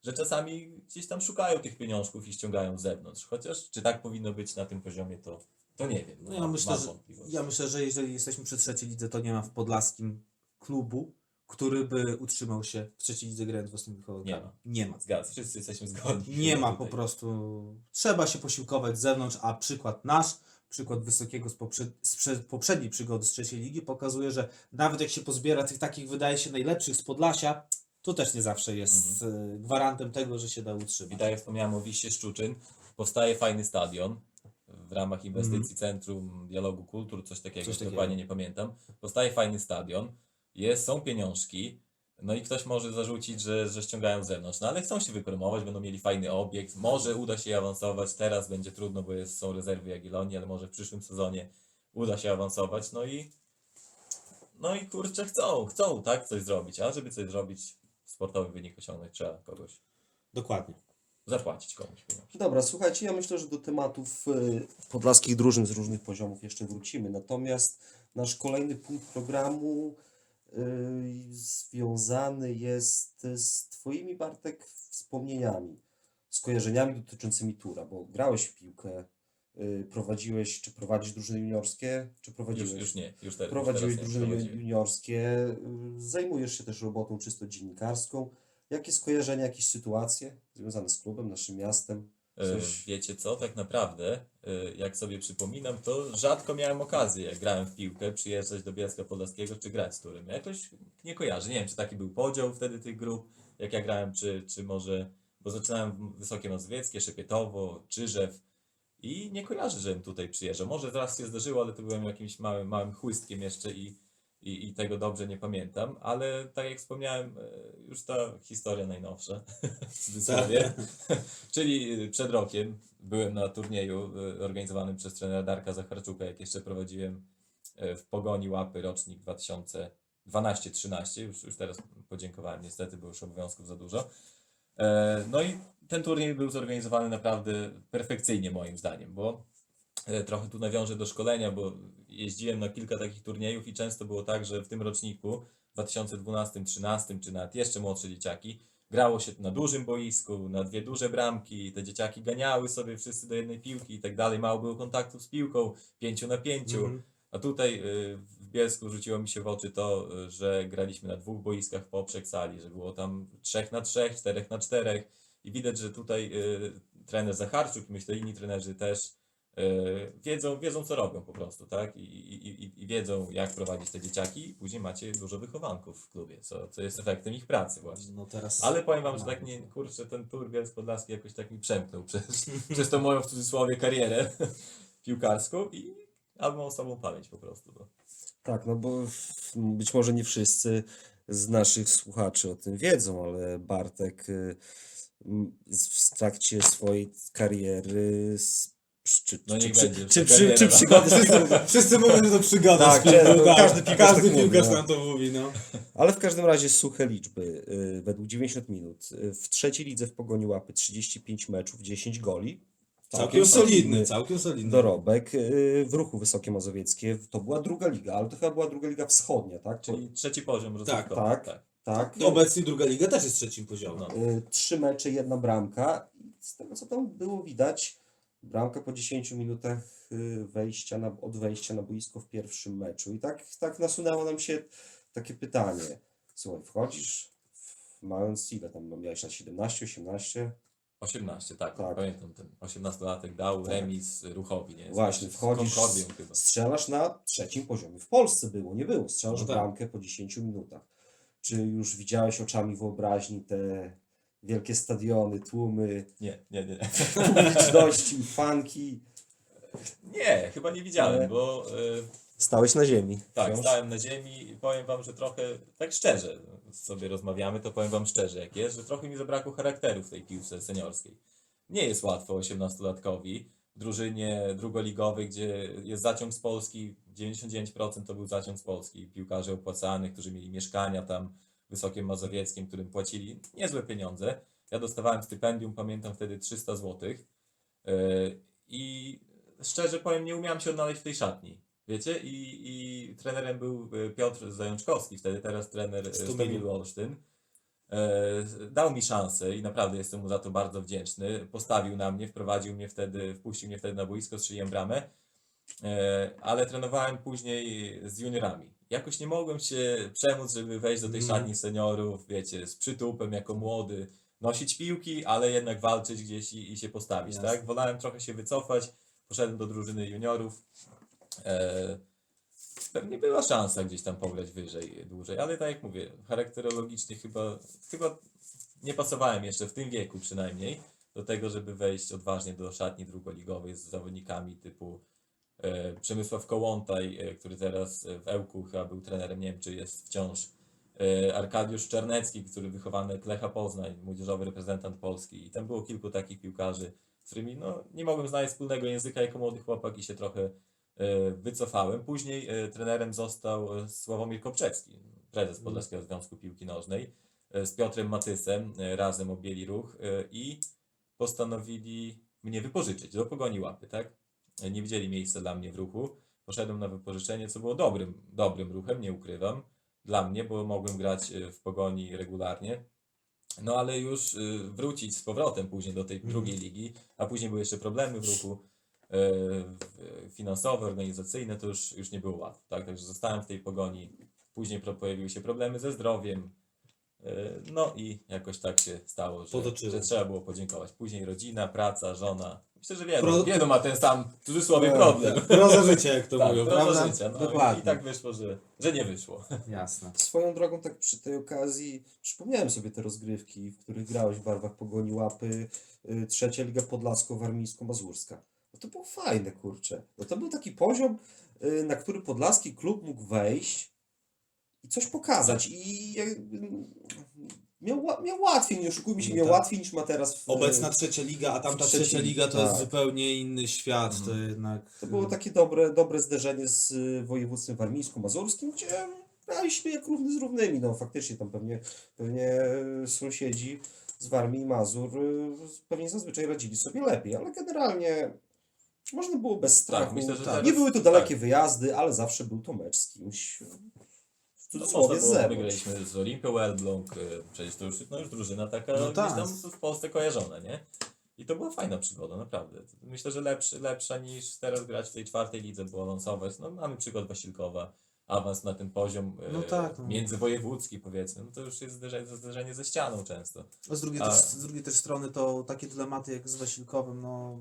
że czasami gdzieś tam szukają tych pieniążków i ściągają z zewnątrz. Chociaż czy tak powinno być na tym poziomie, to, to nie wiem. No ja mam- myślę, że, ja myślę, że jeżeli jesteśmy przy trzeciej lidze, to nie ma w Podlaskim klubu, który by utrzymał się w trzeciej lidze grając własnymi kołowkami. Nie ma. Nie ma. Zgadzam, wszyscy jesteśmy zgodni. Nie ma po prostu. Trzeba się posiłkować z zewnątrz, a przykład nasz, przykład Wysokiego z, poprze- z prze- poprzedniej przygody z trzeciej ligi pokazuje, że nawet jak się pozbiera tych takich, wydaje się, najlepszych z Podlasia, to też nie zawsze jest Mhm. y, gwarantem tego, że się da I utrzymać. tak jak wspomniałem o Wiście Szczuczyn, powstaje fajny stadion w ramach inwestycji Centrum Dialogu Kultur, coś takiego, Mhm. Coś takiego. dokładnie nie pamiętam. Powstaje fajny stadion, jest, są pieniążki, no i ktoś może zarzucić, że, że ściągają z zewnątrz, no ale chcą się wypromować, będą mieli fajny obiekt, może uda się awansować, teraz będzie trudno, bo jest, są rezerwy Jagiellonii, ale może w przyszłym sezonie uda się awansować, no i no i kurczę, chcą, chcą, tak, coś zrobić, a żeby coś zrobić, sportowy wynik osiągnąć, trzeba kogoś Dokładnie. zapłacić komuś pieniądze. Dobra, słuchajcie, ja myślę, że do tematów y, podlaskich drużyn z różnych poziomów jeszcze wrócimy. Natomiast nasz kolejny punkt programu związany jest z Twoimi, Bartek, wspomnieniami, skojarzeniami dotyczącymi Tura, bo grałeś w piłkę, y, prowadziłeś, czy prowadzisz drużyny juniorskie, czy prowadziłeś? Już, już nie, już, te, Prowadziłeś już teraz drużyny juniorskie, y, zajmujesz się też robotą czysto dziennikarską. Jakie skojarzenia, jakieś sytuacje związane z klubem, naszym miastem? E, Wiecie co, tak naprawdę, e, jak sobie przypominam, to rzadko miałem okazję, jak grałem w piłkę, przyjeżdżać do Bielska Podlaskiego czy grać z Turem. Jakoś nie kojarzę, nie wiem, czy taki był podział wtedy tych grup, jak ja grałem, czy, czy może, bo zaczynałem w Wysokie Mazowieckie, Szepietowo, Czyżew i nie kojarzę, żebym tutaj przyjeżdżał. Może raz się zdarzyło, ale to byłem jakimś małym, małym chłystkiem jeszcze i, i, i tego dobrze nie pamiętam, ale tak jak wspomniałem, e, już ta historia najnowsza, w cudzysłowie, czyli y, przed rokiem byłem na turnieju y, organizowanym przez trenera Darka Zacharczuka, jak jeszcze prowadziłem w Pogoni Łapy rocznik 2012-13, już, już teraz podziękowałem niestety, bo już obowiązków za dużo. E, No i ten turniej był zorganizowany naprawdę perfekcyjnie moim zdaniem, bo e, trochę tu nawiążę do szkolenia, bo jeździłem na kilka takich turniejów i często było tak, że w tym roczniku 2012-13 czy nawet jeszcze młodsze dzieciaki grało się na dużym boisku, na dwie duże bramki, te dzieciaki ganiały sobie wszyscy do jednej piłki i tak dalej, mało było kontaktów z piłką, pięciu na pięciu. Mhm. A tutaj y, w Bielsku rzuciło mi się w oczy to, że graliśmy na dwóch boiskach w poprzek sali, że było tam trzech na trzech, czterech na czterech i widać, że tutaj y, trener Zacharczuk i myślę inni trenerzy też wiedzą, wiedzą co robią po prostu, tak? I, i, i, wiedzą jak prowadzić te dzieciaki i później macie dużo wychowanków w klubie, co, co jest efektem ich pracy właśnie. No teraz. Ale powiem wam, że tak nie, kurczę, ten tur Bielsk Podlaski jakoś tak mi przemknął przez, przez tą moją w cudzysłowie karierę piłkarską i albo mam słabą pamięć po prostu. No. Tak, no bo być może nie wszyscy z naszych słuchaczy o tym wiedzą, ale Bartek y, z- w trakcie swojej kariery czy, No niech czy, będzie, czy, przy, czy no. przygody Wszyscy, wszyscy mówią, że to przygoda. Tak, z piłką, często każdy piłkarz każdy tak mówi, piłkarz no. nam to mówi, no. Ale w każdym razie suche liczby, y, według 90 minut. Y, W trzeciej lidze w Pogoni Łapy 35 meczów, 10 goli. Całkiem solidny, całkiem solidny. dorobek. Y, W ruchu Wysokie Mazowieckie to była druga liga, ale to chyba była druga liga wschodnia, tak? Czyli trzeci poziom rozrywkowy. tak. tak. tak. Obecnie druga liga też jest trzecim poziomem. No. Y, Trzy mecze, jedna bramka. I z tego co tam było widać, bramka po 10 minutach y, wejścia na, od wejścia na boisko w pierwszym meczu. I tak, tak nasunęło nam się takie pytanie. Słuchaj, wchodzisz w- mając ile tam no, miałeś lat 17, 18? 18, tak, Tak. pamiętam ten 18-latek dał Tak. remis ruchowi, nie? Właśnie, wchodzisz, strzelasz na trzecim poziomie. W Polsce było, nie było. Strzelasz No tak. bramkę po 10 minutach. Czy już widziałeś oczami wyobraźni te wielkie stadiony, tłumy, Nie, nie, nie. publiczności, fanki? Nie, chyba nie widziałem, bo y, Stałeś na ziemi. tak, wciąż? stałem na ziemi i powiem wam, że trochę, tak szczerze sobie rozmawiamy, to powiem wam szczerze jak jest, że trochę mi zabrakło charakteru w tej piłce seniorskiej. Nie jest łatwo 18-latkowi w drużynie drugoligowej, gdzie jest zaciąg z Polski, 99% to był zaciąg z Polski, piłkarzy opłacanych, którzy mieli mieszkania tam w Wysokim Mazowieckim, którym płacili niezłe pieniądze. Ja dostawałem stypendium, pamiętam wtedy 300 zł. I szczerze powiem, nie umiałem się odnaleźć w tej szatni. Wiecie? I, i trenerem był e, Piotr Zajączkowski, wtedy teraz trener e, Stumilu. Olsztyn. E, Dał mi szansę i naprawdę jestem mu za to bardzo wdzięczny. Postawił na mnie, wprowadził mnie wtedy, wpuścił mnie wtedy na boisko, strzeliłem bramę. Ale trenowałem później z juniorami. Jakoś nie mogłem się przemóc, żeby wejść do tej Mhm. szatni seniorów, wiecie, z przytupem jako młody, nosić piłki, ale jednak walczyć gdzieś i, i się postawić, Jasne. tak? Wolałem trochę się wycofać, poszedłem do drużyny juniorów. E, pewnie była szansa gdzieś tam pograć wyżej, dłużej, ale tak jak mówię, charakterologicznie chyba, chyba nie pasowałem jeszcze w tym wieku przynajmniej do tego, żeby wejść odważnie do szatni drugoligowej z zawodnikami typu Przemysław Kołątaj, e, który teraz e, w Ełku chyba był trenerem, nie wiem czy jest wciąż, e, Arkadiusz Czarnecki, który wychowany Lecha Poznań, młodzieżowy reprezentant Polski i tam było kilku takich piłkarzy, z którymi no, nie mogłem znaleźć wspólnego języka jako młody chłopak i się trochę e, wycofałem. Później e, trenerem został e, Sławomir Kopczewski, prezes Podlaskiego Związku Piłki Nożnej, e, z Piotrem Matysem, e, razem objęli ruch e, i postanowili mnie wypożyczyć do Pogoni Łapy, tak? E, Nie widzieli miejsca dla mnie w ruchu. Poszedłem na wypożyczenie, co było dobrym, dobrym ruchem, nie ukrywam, dla mnie, bo mogłem grać e, w Pogoni regularnie. No ale już y, wrócić z powrotem później do tej Mhm. drugiej ligi, a później były jeszcze problemy w ruchu e, finansowe, organizacyjne, to już, już nie było łatwo, tak? Także zostałem w tej pogoni. Później pojawiły się problemy ze zdrowiem. e, No i jakoś tak się stało, że, że trzeba było podziękować. Później rodzina, praca, żona. Myślę, że wielu, Pro- wielu ma ten sam w cudzysłowie Tak, problem. Proza życia, jak to Tak, mówią, proza prawda? życia. No, Dokładnie. I tak wyszło, że, że nie wyszło. Jasne. Swoją drogą, tak przy tej okazji, przypomniałem sobie te rozgrywki, w których grałeś w barwach Pogoni Łapy, y, trzecia Liga Podlasko-Warmińsko-Mazurska. No to było fajne, kurczę. No to był taki poziom, y, na który podlaski klub mógł wejść i coś pokazać. I y, miał, miał łatwiej, nie oszukujmy się, No miał tak. łatwiej niż ma teraz w Obecna trzecia liga, a tamta trzecia liga to tak. jest zupełnie inny świat. To Mhm. jednak. To było takie dobre, dobre zderzenie z y, województwem warmińsko-mazurskim, gdzie graliśmy jak równy z równymi. No faktycznie tam pewnie, pewnie sąsiedzi z Warmii i Mazur pewnie zazwyczaj radzili sobie lepiej, ale generalnie można było bez strachu. myślę, że Tak. teraz- Nie były to dalekie tak. wyjazdy, ale zawsze był to mecz z kimś cudzysłowie z było, zewnątrz. wygraliśmy z Olimpią Elbląg, y, przecież to już, no już drużyna taka No gdzieś tak. tam w Polsce kojarzona, nie? I to była fajna przygoda, naprawdę. Myślę, że lepszy, lepsza niż teraz grać w tej czwartej lidze, bo awansować. No mamy przykład Wasilkowa, awans na ten poziom No e, tak, no. międzywojewódzki powiedzmy, no to już jest zderzenie, zderzenie ze ścianą często. A z drugiej, też, z drugiej też strony to takie dylematy jak z Wasilkowym, no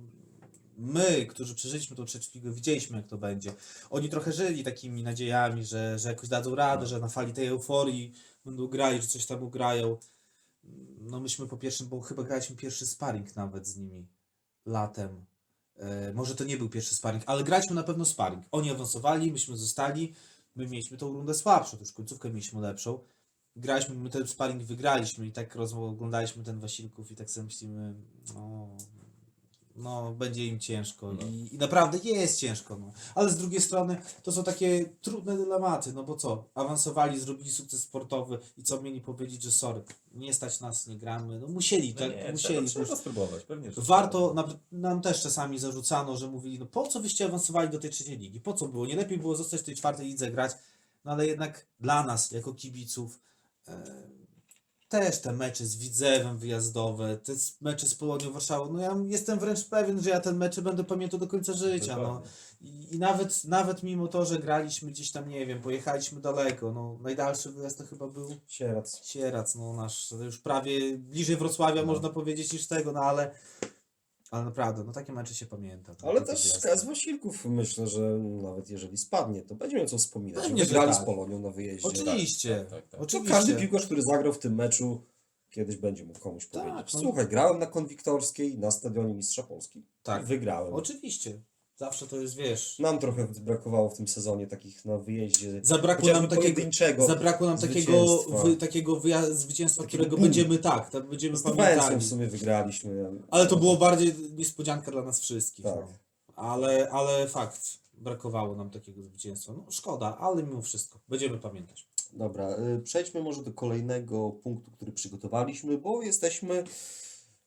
my, którzy przeżyliśmy tą trzecią ligę, widzieliśmy jak to będzie. Oni trochę żyli takimi nadziejami, że, że jakoś dadzą radę, że na fali tej euforii będą grali, że coś tam ugrają. No myśmy po pierwszym, bo chyba graliśmy pierwszy sparring nawet z nimi latem. E, może to nie był pierwszy sparring, ale graliśmy na pewno sparring. Oni awansowali, myśmy zostali, my mieliśmy tą rundę słabszą, to już końcówkę mieliśmy lepszą graliśmy, my ten sparring wygraliśmy i tak rozmowę oglądaliśmy ten Wasilków i tak sobie myślimy, no, no będzie im ciężko No. I, i naprawdę jest ciężko, no. Ale z drugiej strony to są takie trudne dylematy, no bo co, awansowali, zrobili sukces sportowy i co mieli powiedzieć, że sorry, nie stać nas, nie gramy, no musieli, No tak, nie, musieli. trzeba, trzeba spróbować, pewnie. Warto, nam, nam też czasami zarzucano, że mówili, no po co wyście awansowali do tej trzeciej ligi? Po co było? Nie lepiej było zostać w tej czwartej lidze grać, no ale jednak dla nas, jako kibiców, e, też te mecze z Widzewem wyjazdowe, te s- mecze z Polonią Warszawą, no ja jestem wręcz pewien, że ja ten mecze będę pamiętał do końca życia, no. Dokładnie. I, I nawet, nawet mimo to, że graliśmy gdzieś tam, nie wiem, pojechaliśmy daleko, no najdalszy wyjazd to chyba był Sierac. Sierac, no nasz, już prawie bliżej Wrocławia No. można powiedzieć niż tego, no ale, ale naprawdę, no takie mecze się pamięta. no, Ale takie też wyjazdy. KS Wasilków myślę, że nawet jeżeli spadnie, to będzie miał co wspominać. Pewnie, że Grali tak. z Polonią na wyjeździe. Oczywiście, Tak, tak, tak. To oczywiście. każdy piłkarz, który zagrał w tym meczu, kiedyś będzie mógł komuś Tak, powiedzieć. no. Słuchaj, grałem na konwiktorskiej na stadionie Mistrza Polski. Tak. I wygrałem. Oczywiście, zawsze to jest, wiesz, Nam trochę brakowało w tym sezonie takich na wyjeździe. zabrakło nam takiego, zabrakło nam takiego, zwycięstwa. wy, takiego wyja- zwycięstwa, Takiego którego boom. będziemy, tak, tak będziemy Z pamiętali. w sumie wygraliśmy. Ale to było bardziej niespodzianka dla nas wszystkich. Tak. No. Ale, ale fakt, brakowało nam takiego zwycięstwa. No szkoda, ale mimo wszystko, będziemy pamiętać. Dobra, y, przejdźmy może do kolejnego punktu, który przygotowaliśmy, bo jesteśmy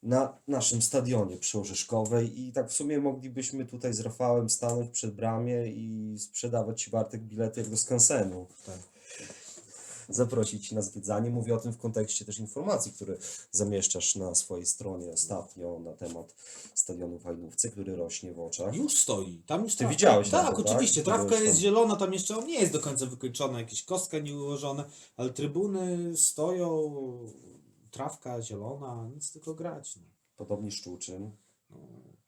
na naszym stadionie przy Orzeszkowej i tak w sumie moglibyśmy tutaj z Rafałem stanąć przed bramie i sprzedawać Ci Bartek bilety jak do skansenu. Tak. Zaprosić na zwiedzanie. Mówię o tym w kontekście też informacji, które zamieszczasz na swojej stronie ostatnio na temat stadionu w Hajdówce, który rośnie w oczach. Już stoi. Tam już Ty trawka- widziałeś Tak, nawet, tak? oczywiście. Trawka Widziałeś jest tam. zielona, tam jeszcze nie jest do końca wykończona, jakieś kostka nie ułożone, ale trybuny stoją, trawka zielona, nic tylko grać. No. Podobnie Szczuczyn.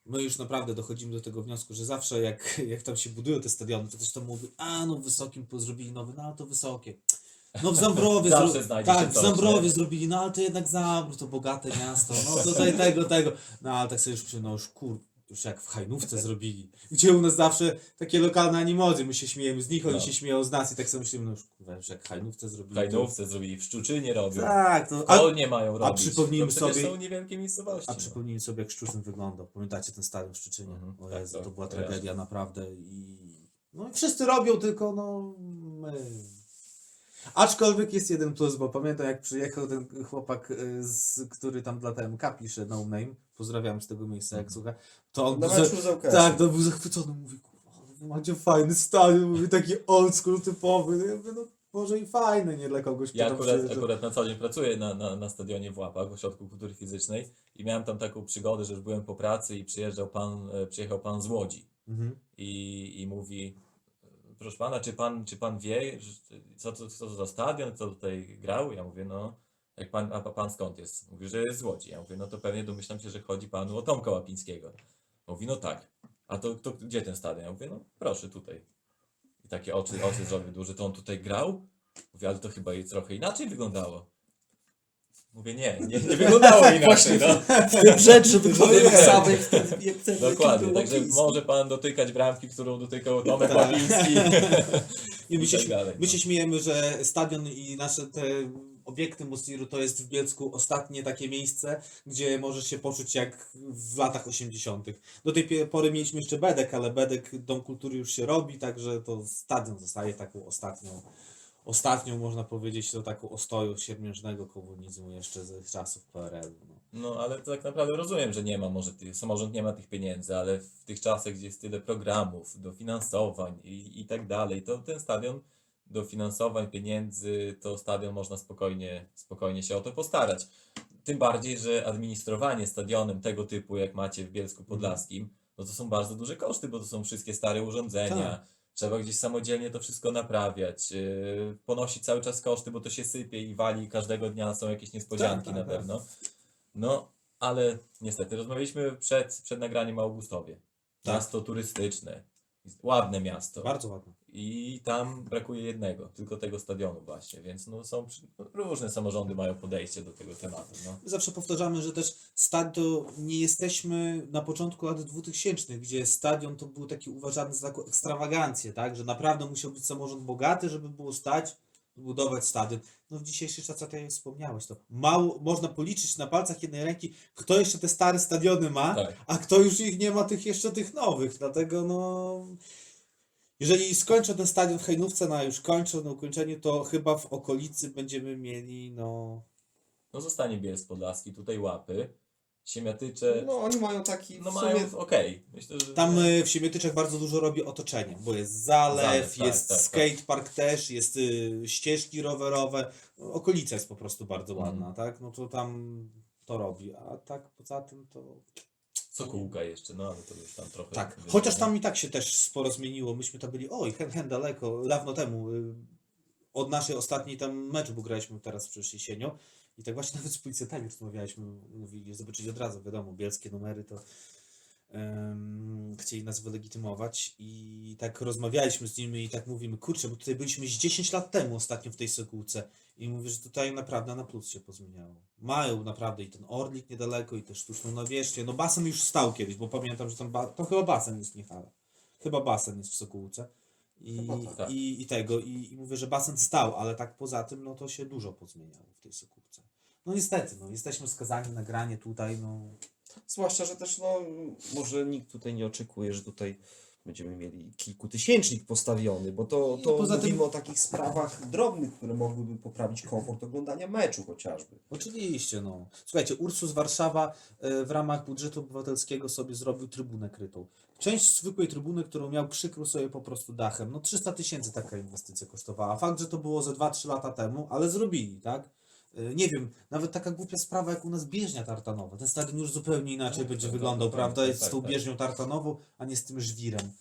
My już naprawdę dochodzimy do tego wniosku, że zawsze jak, jak tam się budują te stadiony, to ktoś tam mówi, a no w Wysokim zrobili nowy, no ale to wysokie. No w Zambrowie, zro- tak, w Zambrowie zrobili, no ale to jednak Zambrów, to bogate miasto, no tutaj tego, tego. No ale tak sobie już myślę, no już kur, już jak w Hajnówce zrobili. Gdzie u nas zawsze takie lokalne animozje, my się śmiejemy z nich, oni No. się śmieją z nas i tak sobie myślimy, no już kurwa, już jak w Hajnówce W zrobili. to- Hajdówce zrobili, w Szczuczynie robią. Tak, no, W a, Kolnie mają robić. przypomnijmy to przecież sobie- są niewielkie miejscowości. A no. przypomnijmy sobie, jak Szczuczyn wyglądał. Pamiętacie ten stadion w? Mhm, O tak, Jezu, tak, to była kojarzę. tragedia naprawdę i... No i wszyscy robią, tylko no my... Aczkolwiek jest jeden plus, bo pamiętam jak przyjechał ten chłopak, y, z, który tam dla TMK pisze, no name, pozdrawiam z tego miejsca, jak słucha, to on Na był, za- z tak, to był zachwycony, mówi, kurwa, macie fajny stadion, mówi, taki old school typowy, no ja mówię, no może i fajny, nie dla kogoś, kto Ja tam akurat, przyjeżdża. akurat na co dzień pracuję na, na, na stadionie w Łapach, w Ośrodku Kultury Fizycznej i miałem tam taką przygodę, że już byłem po pracy i przyjeżdżał pan, e, przyjechał pan z Łodzi Mhm. i, i mówi proszę pana, czy pan, czy pan wie, że, co, to, co to za stadion, kto tutaj grał? Ja mówię, no, jak pan, a pan skąd jest? Mówi, że jest z Łodzi. Ja mówię, no to pewnie domyślam się, że chodzi panu o Tomka Łapińskiego. Mówi, no tak. A to, to gdzie ten stadion? Ja mówię, no proszę tutaj. I takie oczy, oczy zrobił duże, to on tutaj grał? Mówię, ale to chyba i trochę inaczej wyglądało. Mówię, nie, nie, nie wyglądało inaczej, no. Tym rzecz, żeby No jak ten Dokładnie, także może pan dotykać bramki, którą dotykał Tomek. Łapiński. My się, tak my no. się śmiejemy, że stadion i nasze te obiekty Musiru to jest w Bielsku ostatnie takie miejsce, gdzie możesz się poczuć jak w latach 80. Do tej pory mieliśmy jeszcze Bedek, ale Bedek Dom Kultury już się robi, także to stadion zostaje taką ostatnią, ostatnią można powiedzieć, to taką ostoją siermiężnego komunizmu jeszcze ze czasów PRL-u. No. No ale to tak naprawdę rozumiem, że nie ma, może tych, samorząd nie ma tych pieniędzy, ale w tych czasach, gdzie jest tyle programów, dofinansowań i, i tak dalej, to ten stadion dofinansowań, pieniędzy, to stadion można spokojnie, spokojnie się o to postarać. Tym bardziej, że administrowanie stadionem tego typu, jak macie w Bielsku Podlaskim, no to są bardzo duże koszty, bo to są wszystkie stare urządzenia. Tak. Trzeba gdzieś samodzielnie to wszystko naprawiać, yy, ponosić cały czas koszty, bo to się sypie i wali każdego dnia są jakieś niespodzianki Tak, tak, na tak. pewno. No, ale niestety rozmawialiśmy przed, przed nagraniem o Augustowie. Tak. Miasto turystyczne, ładne miasto. Bardzo ładne. I tam brakuje jednego, tylko tego stadionu właśnie, więc no są różne samorządy mają podejście do tego tematu. No. Zawsze powtarzamy, że też stadion, nie jesteśmy na początku lat 2000, gdzie stadion to był taki uważany za taką ekstrawagancję, tak? Że naprawdę musiał być samorząd bogaty, żeby było stać, budować stadion. No w dzisiejszych czasach, tak jak wspomniałeś, to mało, można policzyć na palcach jednej ręki, kto jeszcze te stare stadiony ma, Tak. a kto już ich nie ma, tych jeszcze tych nowych. Dlatego no... Jeżeli skończą ten stadion w Hejnówce, no a już kończą na ukończeniu, to chyba w okolicy będziemy mieli, no... no zostanie Bielsk Podlaski, tutaj łapy, Siemiatycze, no, No oni mają taki w mają sumie okej. Myślę, że Tam y, w Siemiatyczach bardzo dużo robi otoczenie, bo jest zalew, Zalew, tak, jest tak, tak. skatepark też, jest y, ścieżki rowerowe. Okolica jest po prostu bardzo Mhm. ładna, tak? No to tam to robi, a tak poza tym to... Sokółka jeszcze, no ale to już tam trochę... Tak, chociaż tam i tak się też sporo zmieniło. Myśmy tam byli, oj, hen, hen daleko, dawno temu. y, Od naszej ostatniej tam meczu, bo graliśmy teraz przecież jesienią. I tak właśnie nawet z policjantami rozmawialiśmy, mówili, zobaczyli od razu, wiadomo, bielskie numery to chcieli nas wylegitymować i tak rozmawialiśmy z nimi i tak mówimy, kurczę, bo tutaj byliśmy z 10 lat temu ostatnio w tej Sokółce i mówię, że tutaj naprawdę na plus się pozmieniało. Mają naprawdę i ten Orlik niedaleko i też sztuczną nawierzchnię, no basen już stał kiedyś, bo pamiętam, że tam, ba- to chyba basen jest, nie hala. Chyba basen jest w Sokółce. I, tak. i, i tego, i, i mówię, że basen stał, ale tak poza tym, no to się dużo pozmieniało w tej Sokółce. No niestety, no jesteśmy skazani na granie tutaj, no Zwłaszcza, że też no, może nikt tutaj nie oczekuje, że tutaj będziemy mieli kilkutysięcznik postawiony, bo to, I to poza tym- mówimy o takich sprawach drobnych, które mogłyby poprawić komfort oglądania meczu chociażby. Oczywiście, no. Słuchajcie, Ursus Warszawa e, w ramach budżetu obywatelskiego sobie zrobił trybunę krytą. Część zwykłej trybuny, którą miał, przykrył sobie po prostu dachem. No 300 tysięcy taka inwestycja kosztowała. Fakt, że to było ze 2-3 lata temu, ale zrobili, tak? E, Nie wiem, nawet taka głupia sprawa jak u nas bieżnia tartanowa. Ten stadion już zupełnie inaczej No, będzie tak, wyglądał, tak, prawda? tak, Jest z tak, tą tak. bieżnią tartanową, a nie z tym żwirem.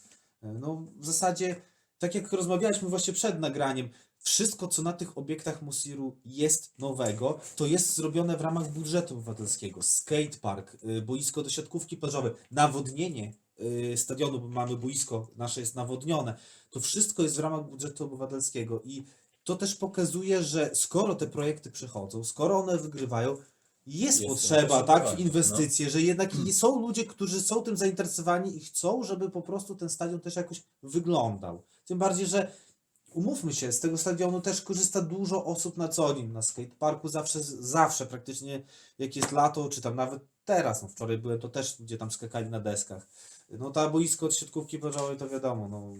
E, No w zasadzie, tak jak rozmawialiśmy właśnie przed nagraniem, wszystko, co na tych obiektach Musiru jest nowego, to jest zrobione w ramach budżetu obywatelskiego. Skatepark, y, boisko do siatkówki plażowej, nawodnienie stadionu, bo mamy boisko, nasze jest nawodnione. To wszystko jest w ramach budżetu obywatelskiego i to też pokazuje, że skoro te projekty przychodzą, skoro one wygrywają, jest, Jest potrzeba, tak, w zapotrzebowanie, inwestycje, że jednak i są ludzie, którzy są tym zainteresowani i chcą, żeby po prostu ten stadion też jakoś wyglądał. Tym bardziej, że umówmy się, z tego stadionu też korzysta dużo osób na co dzień. Na skateparku zawsze, zawsze praktycznie jak jest lato, czy tam nawet teraz, no wczoraj byłem, to też ludzie tam skakali na deskach. No ta boisko od siatkówki plażowej to wiadomo, no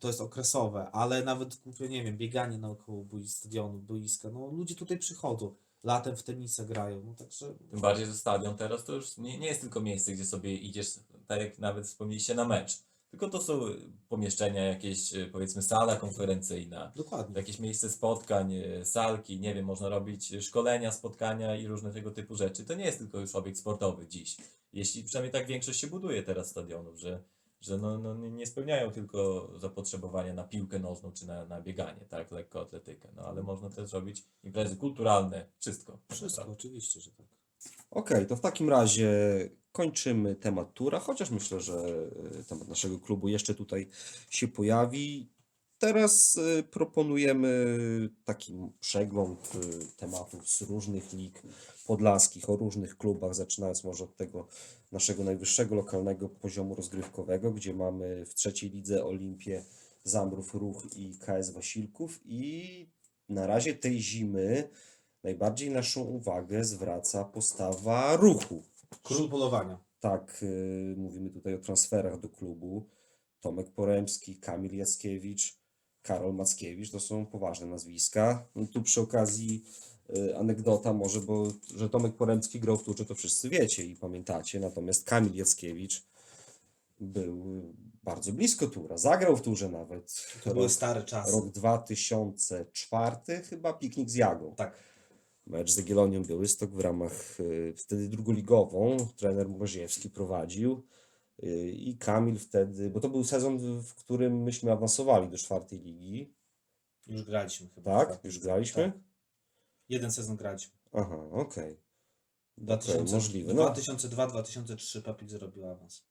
to jest okresowe, ale nawet nie wiem, bieganie naokoło stadionu, boiska, no ludzie tutaj przychodzą, latem w tenisa grają, no także Tym bardziej, że stadion teraz to już nie, nie jest tylko miejsce, gdzie sobie idziesz, tak jak nawet wspomnieliście, na mecz. Tylko to są pomieszczenia, jakieś e, powiedzmy sala konferencyjna, dokładnie. jakieś miejsce spotkań, e, salki, nie wiem, można robić szkolenia, spotkania i różne tego typu rzeczy. To nie jest tylko już obiekt sportowy dziś. Jeśli przynajmniej tak większość się buduje teraz stadionów, że, że no, no, nie- spełniają tylko zapotrzebowania na piłkę nożną czy na, na bieganie, tak, lekkoatletykę. No ale można też robić imprezy kulturalne, wszystko. Wszystko, oczywiście, że tak. Okej, to w takim razie kończymy temat tura, chociaż myślę, że e, temat naszego klubu jeszcze tutaj się pojawi. Teraz e, proponujemy taki przegląd e, tematów z różnych lig podlaskich, o różnych klubach, zaczynając może od tego naszego najwyższego lokalnego poziomu rozgrywkowego, gdzie mamy w trzeciej lidze Olimpię, Zambrów Ruch i KS Wasilków i na razie tej zimy najbardziej naszą uwagę zwraca postawa ruchu. Król polowania. Tak, y, mówimy tutaj o transferach do klubu. Tomek Poremski, Kamil Jackiewicz, Karol Mackiewicz to są poważne nazwiska. No tu przy okazji anegdota może, bo że Tomek Poremski grał w turze, to wszyscy wiecie i pamiętacie. Natomiast Kamil Jackiewicz był bardzo blisko tura. Zagrał w turze nawet. To były Rok, stare czasy. rok 2004 chyba piknik z Jagą. Tak. Mecz z Jagiellonią Białystok w ramach y, wtedy drugoligową. Trener Mroziewski prowadził y, i Kamil wtedy, bo to był sezon, w- którym myśmy awansowali do czwartej ligi. Już graliśmy chyba. Tak? Tak. Już graliśmy? Tak. Jeden sezon graliśmy. Aha, okej. 2000, możliwe, no. 2002-2003 Papik zrobił awans.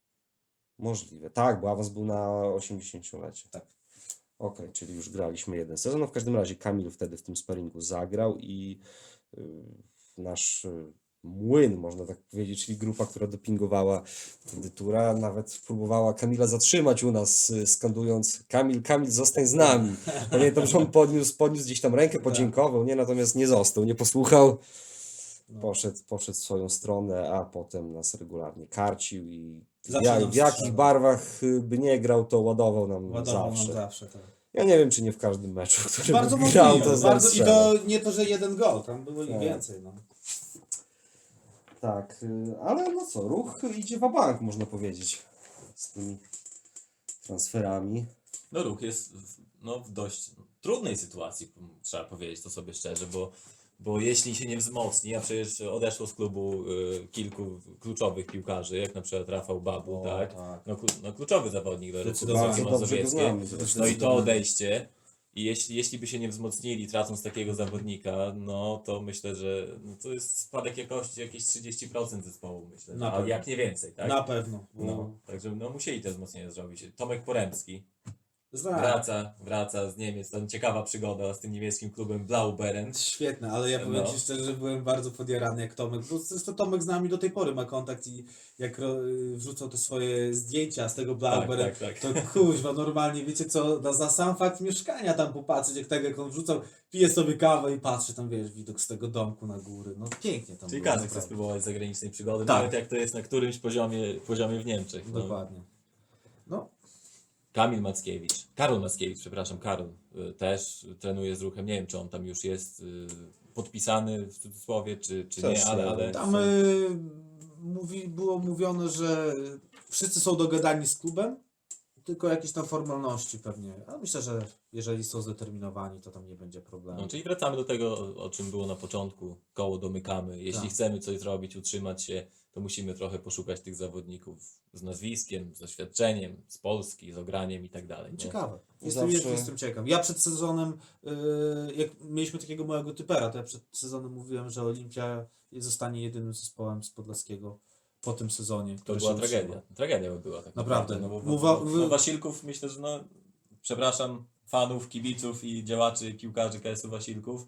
Możliwe. Tak, bo awans był na 80-lecie. Tak. Okej, czyli już graliśmy jeden sezon. No w każdym razie Kamil wtedy w tym sparingu zagrał i y, nasz y, młyn, można tak powiedzieć, czyli grupa, która dopingowała tura, nawet próbowała Kamila zatrzymać u nas, y, skandując Kamil, Kamil, zostań z nami. Pamiętam, że on podniósł, podniósł gdzieś tam rękę, podziękował, nie, natomiast nie został, nie posłuchał. No. Poszedł, poszedł w swoją stronę, a potem nas regularnie karcił i ja, w jakich barwach y, by nie grał, to ładował nam Ładował zawsze. nam zawsze. Tak. Ja nie wiem, czy nie w każdym meczu, w którym Bardzo grał, możliwe. to bardzo, I to nie to, że jeden gol, tam było i Tak. więcej. No. Tak, y, ale no co, ruch idzie w bank można powiedzieć, z tymi transferami. No ruch jest w, no, w dość trudnej sytuacji, trzeba powiedzieć to sobie szczerze, bo, bo jeśli się nie wzmocni, a przecież odeszło z klubu y, kilku kluczowych piłkarzy, jak na przykład Rafał Babu, O, tak? tak. No, no kluczowy zawodnik do go mazowieckiej. No i to odejście. I jeśli, jeśli by się nie wzmocnili, tracąc takiego zawodnika, no to myślę, że no to jest spadek jakości jakieś 30% zespołu, myślę. Na a pewno. jak nie więcej, tak? Na pewno. Bo No, także no, musieli te wzmocnienia zrobić. Tomek Poremski. Znam. Wraca, wraca z Niemiec. Tam ciekawa przygoda z tym niemieckim klubem Blauberen. Świetne, ale ja powiem No. Ci szczerze, że byłem bardzo podjarany jak Tomek, bo zresztą Tomek z nami do tej pory ma kontakt i jak y, wrzucał te swoje zdjęcia z tego Tak, Blaubera, tak, tak. to kuźwa, normalnie, wiecie co, na, za sam fakt mieszkania tam popatrzeć, jak tak jak on wrzucał, pije sobie kawę i patrzy tam, wiesz, widok z tego domku na góry, no pięknie tam Czyli było, każdy chce spróbować zagranicznej przygody, Tak. nawet jak to jest na którymś poziomie, poziomie w Niemczech. No. Dokładnie. No, Kamil Mackiewicz, Karol Mackiewicz, przepraszam, Karol y, też trenuje z ruchem. Nie wiem, czy on tam już jest y, podpisany w cudzysłowie, czy, czy Też nie, ale, ale tam y, mówi, było mówione, że wszyscy są dogadani z klubem, tylko jakieś tam formalności pewnie, ale myślę, że jeżeli są zdeterminowani, to tam nie będzie problemu. No, czyli wracamy do tego, o- o czym było na początku. Koło domykamy. Jeśli Tak. chcemy coś zrobić, utrzymać się, to musimy trochę poszukać tych zawodników z nazwiskiem, z doświadczeniem, z Polski, z ograniem i tak dalej. nie? Ciekawe. Jestem, Zawsze- jestem ciekaw. Ja przed sezonem, yy, jak mieliśmy takiego małego typera, to ja przed sezonem mówiłem, że Olimpia zostanie jedynym zespołem z Podlaskiego po tym sezonie. To który była się tragedia. Tragedia by była tak Naprawdę. No, bo, Mowa- bo, no Wasilków myślę, że no, przepraszam fanów, kibiców i działaczy, piłkarzy KS-u Wasilków,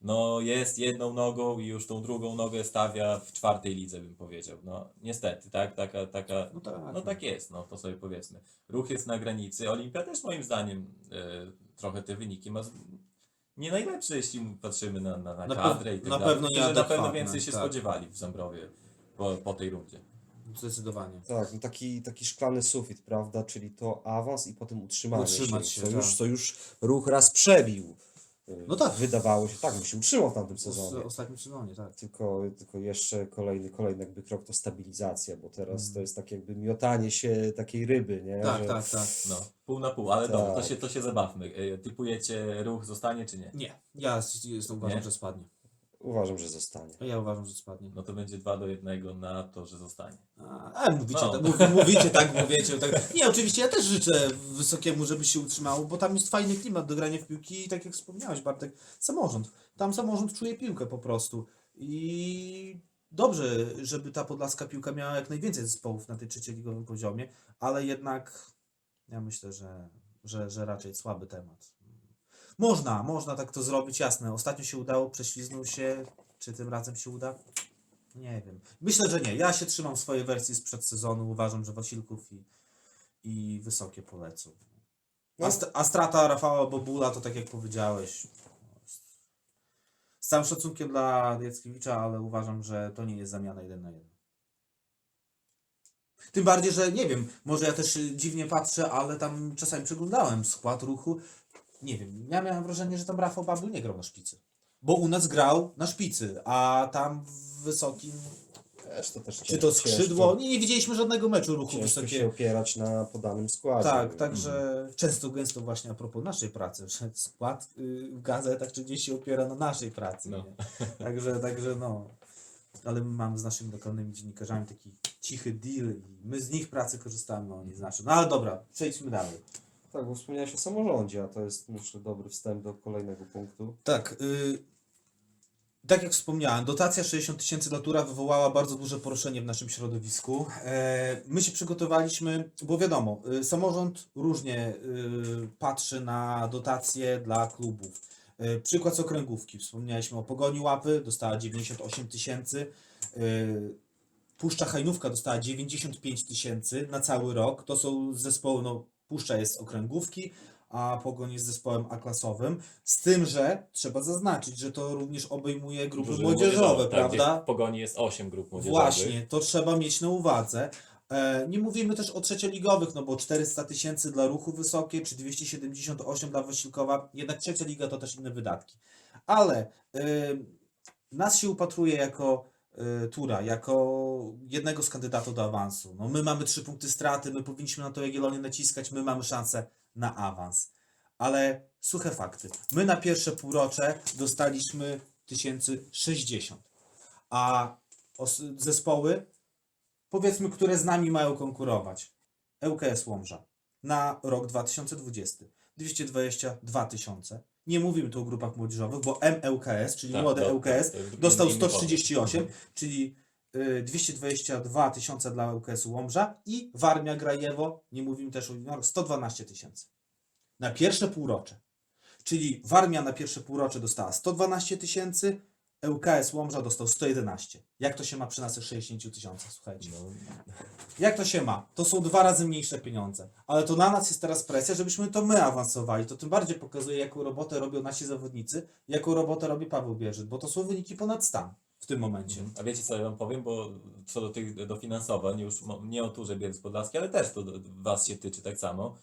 no jest jedną nogą i już tą drugą nogę stawia w czwartej lidze, bym powiedział. No niestety, tak? Taka, taka, No tak. no tak jest, no to sobie powiedzmy. Ruch jest na granicy, Olimpia też moim zdaniem e, trochę te wyniki ma z- nie najlepsze, jeśli patrzymy na, na, na, Na kadrę i tak na dalej. pewno że na pewno więcej się tak. spodziewali w Zambrowie po, po tej rundzie. Zdecydowanie. Tak, no taki, taki szklany sufit, prawda? Czyli to awans i potem utrzymanie Utrzymać się, się, co, tak. już, co już ruch raz przebił. Y, No tak. Wydawało się, tak, bo się utrzymał w tamtym W sezonie. ostatnim sezonie, tak. Tylko, tylko jeszcze kolejny, kolejny jakby krok to stabilizacja, bo teraz Mm. to jest tak jakby miotanie się takiej ryby, nie? Tak, Że- tak, tak. No, pół na pół, ale Tak. dobra, to się, to się zabawmy. E, Typujecie ruch zostanie czy nie? Nie, ja jestem uważam, Nie? że spadnie. Uważam, że zostanie. Ja uważam, że spadnie. No to będzie 2 do 1 na to, że zostanie. A, a mówicie, No. tak, mów, mówicie tak, mówicie tak. Nie, oczywiście ja też życzę Wysokiemu, żeby się utrzymało, bo tam jest fajny klimat do grania w piłki i tak jak wspomniałeś Bartek, samorząd. Tam samorząd czuje piłkę po prostu i dobrze, żeby ta podlaska piłka miała jak najwięcej zespołów na tej trzecioligowym poziomie, ale jednak ja myślę, że, że, że raczej słaby temat. Można, można tak to zrobić, jasne. Ostatnio się udało, prześliznął się. Czy tym razem się uda? Nie wiem. Myślę, że nie. Ja się trzymam swojej wersji sprzed sezonu. Uważam, że Wasilków i, i Wysokie polecą. A, No. st- a strata Rafała Bobula to tak jak powiedziałeś. Z całym szacunkiem dla Jackiewicza, ale uważam, że to nie jest zamiana jeden na jeden. Tym bardziej, że nie wiem, może ja też dziwnie patrzę, ale tam czasami przeglądałem skład ruchu. Nie wiem, ja miałem wrażenie, że tam Rafał Babul nie grał na szpicy. Bo u nas grał na szpicy, a tam w wysokim. Też to też Czy cięż- to skrzydło? Ciężko, Nie, nie widzieliśmy żadnego meczu ruchu ciężko się wysokiego. opierać na podanym składzie. Tak, także często gęsto właśnie a propos naszej pracy, że skład y, w gazetach czy gdzieś się opiera na naszej pracy. No. Nie? Także, także no. Ale my mamy z naszymi lokalnymi dziennikarzami taki cichy deal i my z nich pracy korzystamy, a oni z. No ale dobra, przejdźmy dalej. Tak, bo wspomniałeś o samorządzie, a to jest myślę dobry wstęp do kolejnego punktu. Tak, y, tak jak wspomniałem, dotacja 60 tysięcy dla Tura wywołała bardzo duże poruszenie w naszym środowisku. E, my się przygotowaliśmy, bo wiadomo, y, samorząd różnie y, patrzy na dotacje dla klubów. Y, przykład z okręgówki. Wspomnieliśmy o Pogoni Łapy, dostała 98 tysięcy. Y, Puszcza Hajnówka dostała 95 tysięcy na cały rok. To są zespoły, no Puszcza jest z okręgówki, a Pogoń jest zespołem A-klasowym. Z tym, że trzeba zaznaczyć, że to również obejmuje grupy Drużyny młodzieżowe, tak, gdzie prawda? W Pogoni jest 8 grup młodzieżowych. Właśnie, to trzeba mieć na uwadze. E, Nie mówimy też o trzecioligowych, no bo 400 tysięcy dla ruchu wysokie, czy 278 dla Wasilkowa, jednak trzecia liga to też inne wydatki. Ale e, nas się upatruje jako Tura, jako jednego z kandydatów do awansu. No, my mamy trzy punkty straty, my powinniśmy na to Jagiellonię naciskać, my mamy szansę na awans. Ale suche fakty. My na pierwsze półrocze dostaliśmy 1060, a zespoły, powiedzmy, które z nami mają konkurować. ŁKS Łomża na rok 2020 222 tysiące. Nie mówimy tu o grupach młodzieżowych, bo MŁKS, czyli Tak, młode jest dostał inny pomysł. 138, czyli y, 222 tysiące dla ŁKS Łomża i Warmia Grajewo, nie mówimy też o juniorach, 112 tysięcy. na pierwsze półrocze. Czyli Warmia na pierwsze półrocze dostała 112 tysięcy, ŁKS Łomża dostał 111. Jak to się ma przy naszych 60 tysiącach, słuchajcie? No, Jak to się ma? To są dwa razy mniejsze pieniądze. Ale to na nas jest teraz presja, żebyśmy to my awansowali. To tym bardziej pokazuje, jaką robotę robią nasi zawodnicy, jaką robotę robi Paweł Bierzyt, bo to są wyniki ponad stan w tym momencie. A wiecie co ja wam powiem, bo co do tych dofinansowań, już nie o turze Bielsk Podlaski, ale też to was się tyczy tak samo.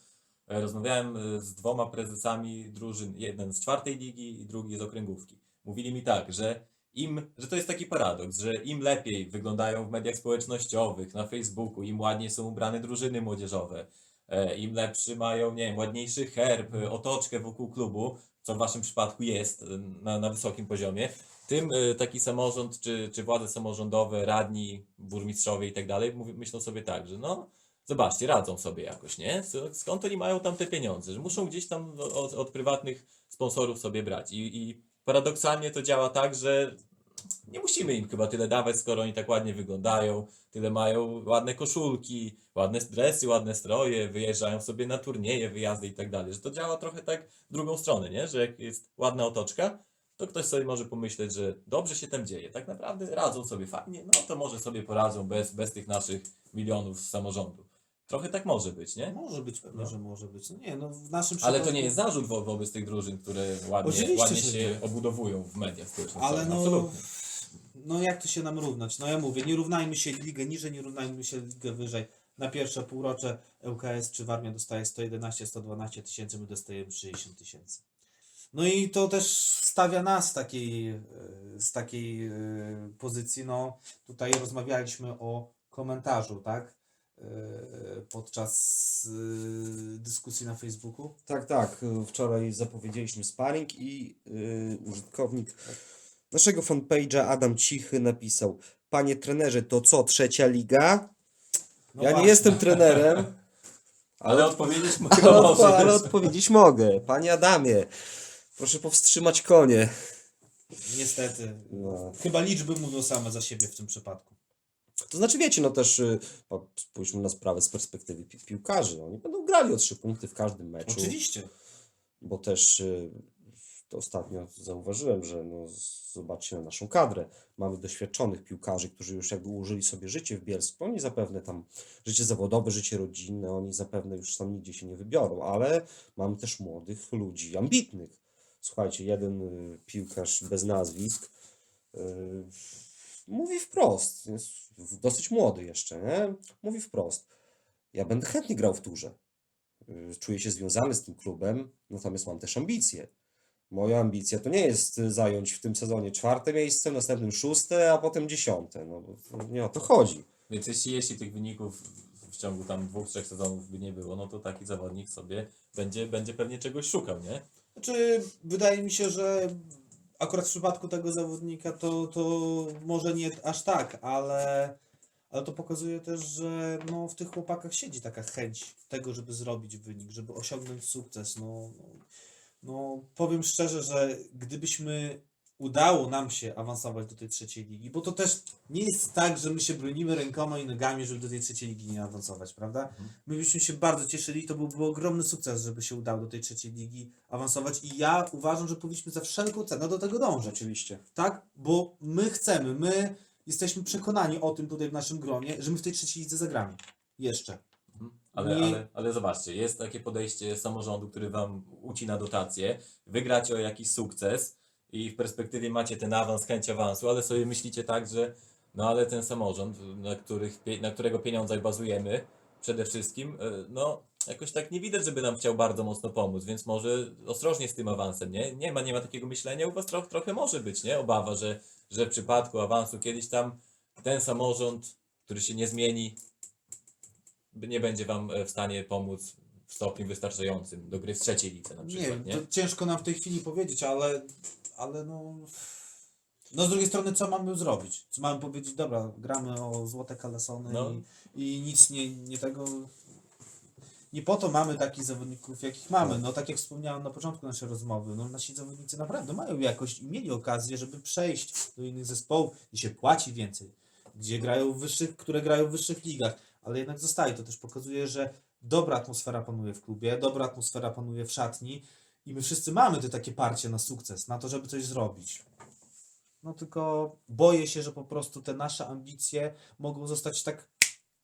E, Rozmawiałem e, z dwoma prezesami drużyn, jeden z czwartej ligi i drugi z okręgówki. Mówili mi tak, że im, że to jest taki paradoks, że im lepiej wyglądają w mediach społecznościowych, na Facebooku, im ładniej są ubrane drużyny młodzieżowe, e, im lepszy mają, nie wiem, ładniejszy herb, e, otoczkę wokół klubu, co w waszym przypadku jest e, na, na wysokim poziomie, tym taki samorząd, czy, czy władze samorządowe, radni, burmistrzowie i tak dalej, myślą sobie tak, że no, zobaczcie, radzą sobie jakoś, nie? Skąd oni mają tam te pieniądze? Że muszą gdzieś tam od, od prywatnych sponsorów sobie brać. I, I paradoksalnie to działa tak, że nie musimy im chyba tyle dawać, skoro oni tak ładnie wyglądają, tyle mają ładne koszulki, ładne dresy, ładne stroje, wyjeżdżają sobie na turnieje, wyjazdy i tak dalej. Że to działa trochę tak w drugą stronę, nie? Że jak jest ładna otoczka, to ktoś sobie może pomyśleć, że dobrze się tam dzieje. Tak naprawdę radzą sobie fajnie, no to może sobie poradzą bez, bez tych naszych milionów z samorządu. Trochę tak może być, nie? Może być pewnie, No. że może być. No nie, no w naszym Ale to nie jest zarzut wo wobec tych drużyn, które ładnie, Oczywiście, ładnie że się nie. obudowują w mediach społecznościowych. Ale no, Absolutnie. no jak to się nam równać? No ja mówię, nie równajmy się ligę niżej, nie równajmy się ligę wyżej. Na pierwsze półrocze ŁKS czy Warmia dostaje 111-112 tysięcy, my dostajemy 60 tysięcy. No i to też stawia nas w takiej, e, z takiej e, pozycji, no tutaj rozmawialiśmy o komentarzu, tak? Podczas e, dyskusji na Facebooku. Tak, tak. y, Wczoraj zapowiedzieliśmy sparring i y, użytkownik naszego fanpage'a Adam Cichy napisał Panie trenerze, to co, trzecia liga? No ja nie właśnie. jestem trenerem, Ale odpowiedzieć mogę. ale, odpo- ale odpowiedzieć mogę. Panie Adamie, proszę powstrzymać konie. Niestety. No. Chyba liczby mówią same za siebie w tym przypadku. To znaczy, wiecie, no też y, spójrzmy na sprawę z perspektywy pi- piłkarzy. Oni będą grali o trzy punkty w każdym meczu. Oczywiście. bo też y, to ostatnio zauważyłem, że no, zobaczcie na naszą kadrę. Mamy doświadczonych piłkarzy, którzy już jakby ułożyli sobie życie w Bielsku. Oni zapewne tam życie zawodowe, życie rodzinne, oni zapewne już tam nigdzie się nie wybiorą, ale mamy też młodych ludzi, ambitnych. Słuchajcie, jeden y, piłkarz bez nazwisk y, mówi wprost, jest dosyć młody jeszcze, nie? Mówi wprost. Ja będę chętnie grał w turze y, czuję się związany z tym klubem, natomiast mam też ambicje. Moja ambicja to nie jest y, zająć w tym sezonie czwarte miejsce, następnym szóste, a potem dziesiąte. No, nie o to chodzi. Więc jeśli, jeśli tych wyników w- w ciągu tam dwóch, trzech sezonów by nie było, no to taki zawodnik sobie będzie, będzie pewnie czegoś szukał, nie? Znaczy, wydaje mi się, że akurat w przypadku tego zawodnika to, to może nie aż tak, ale, ale to pokazuje też, że no, w tych chłopakach siedzi taka chęć tego, żeby zrobić wynik, żeby osiągnąć sukces. No, no, no powiem szczerze, że gdybyśmy udało nam się awansować do tej trzeciej ligi, bo to też nie jest tak, że my się bronimy rękoma i nogami, żeby do tej trzeciej ligi nie awansować, prawda? My byśmy się bardzo cieszyli, to byłby ogromny sukces, żeby się udało do tej trzeciej ligi awansować i ja uważam, że powinniśmy za wszelką cenę do tego dążyć, Oczywiście. tak? Bo my chcemy, my jesteśmy przekonani o tym tutaj w naszym gronie, że my w tej trzeciej lidze zagramy. Jeszcze. Mhm. Ale, ale, ale zobaczcie, jest takie podejście samorządu, który wam ucina dotacje, wygracie o jakiś sukces i w perspektywie macie ten awans, chęć awansu, ale sobie myślicie tak, że no ale ten samorząd, na, których, na którego pieniądzach bazujemy przede wszystkim, e, no jakoś tak nie widać, żeby nam chciał bardzo mocno pomóc, więc może ostrożnie z tym awansem, nie? Nie ma, nie ma takiego myślenia, u was trochę, trochę może być, nie? Obawa, że, że w przypadku awansu kiedyś tam ten samorząd, który się nie zmieni, nie będzie Wam e, w stanie pomóc w stopniu wystarczającym do gry w trzeciej lidze na Nie przykład, wiem, nie? to ciężko nam w tej chwili powiedzieć, ale, ale no... No z drugiej strony, co mamy zrobić? Co mamy powiedzieć? Dobra, gramy o złote kalesony No. i, i nic nie, nie tego... Nie po to mamy takich zawodników, jakich mamy. No tak jak wspomniałem na początku naszej rozmowy, no nasi zawodnicy naprawdę mają jakość i mieli okazję, żeby przejść do innych zespołów i się płaci więcej. Gdzie grają w wyższych, które grają w wyższych ligach, ale jednak zostaje. To też pokazuje, że dobra atmosfera panuje w klubie, dobra atmosfera panuje w szatni i my wszyscy mamy te takie parcie na sukces, na to, żeby coś zrobić. No tylko boję się, że po prostu te nasze ambicje mogą zostać tak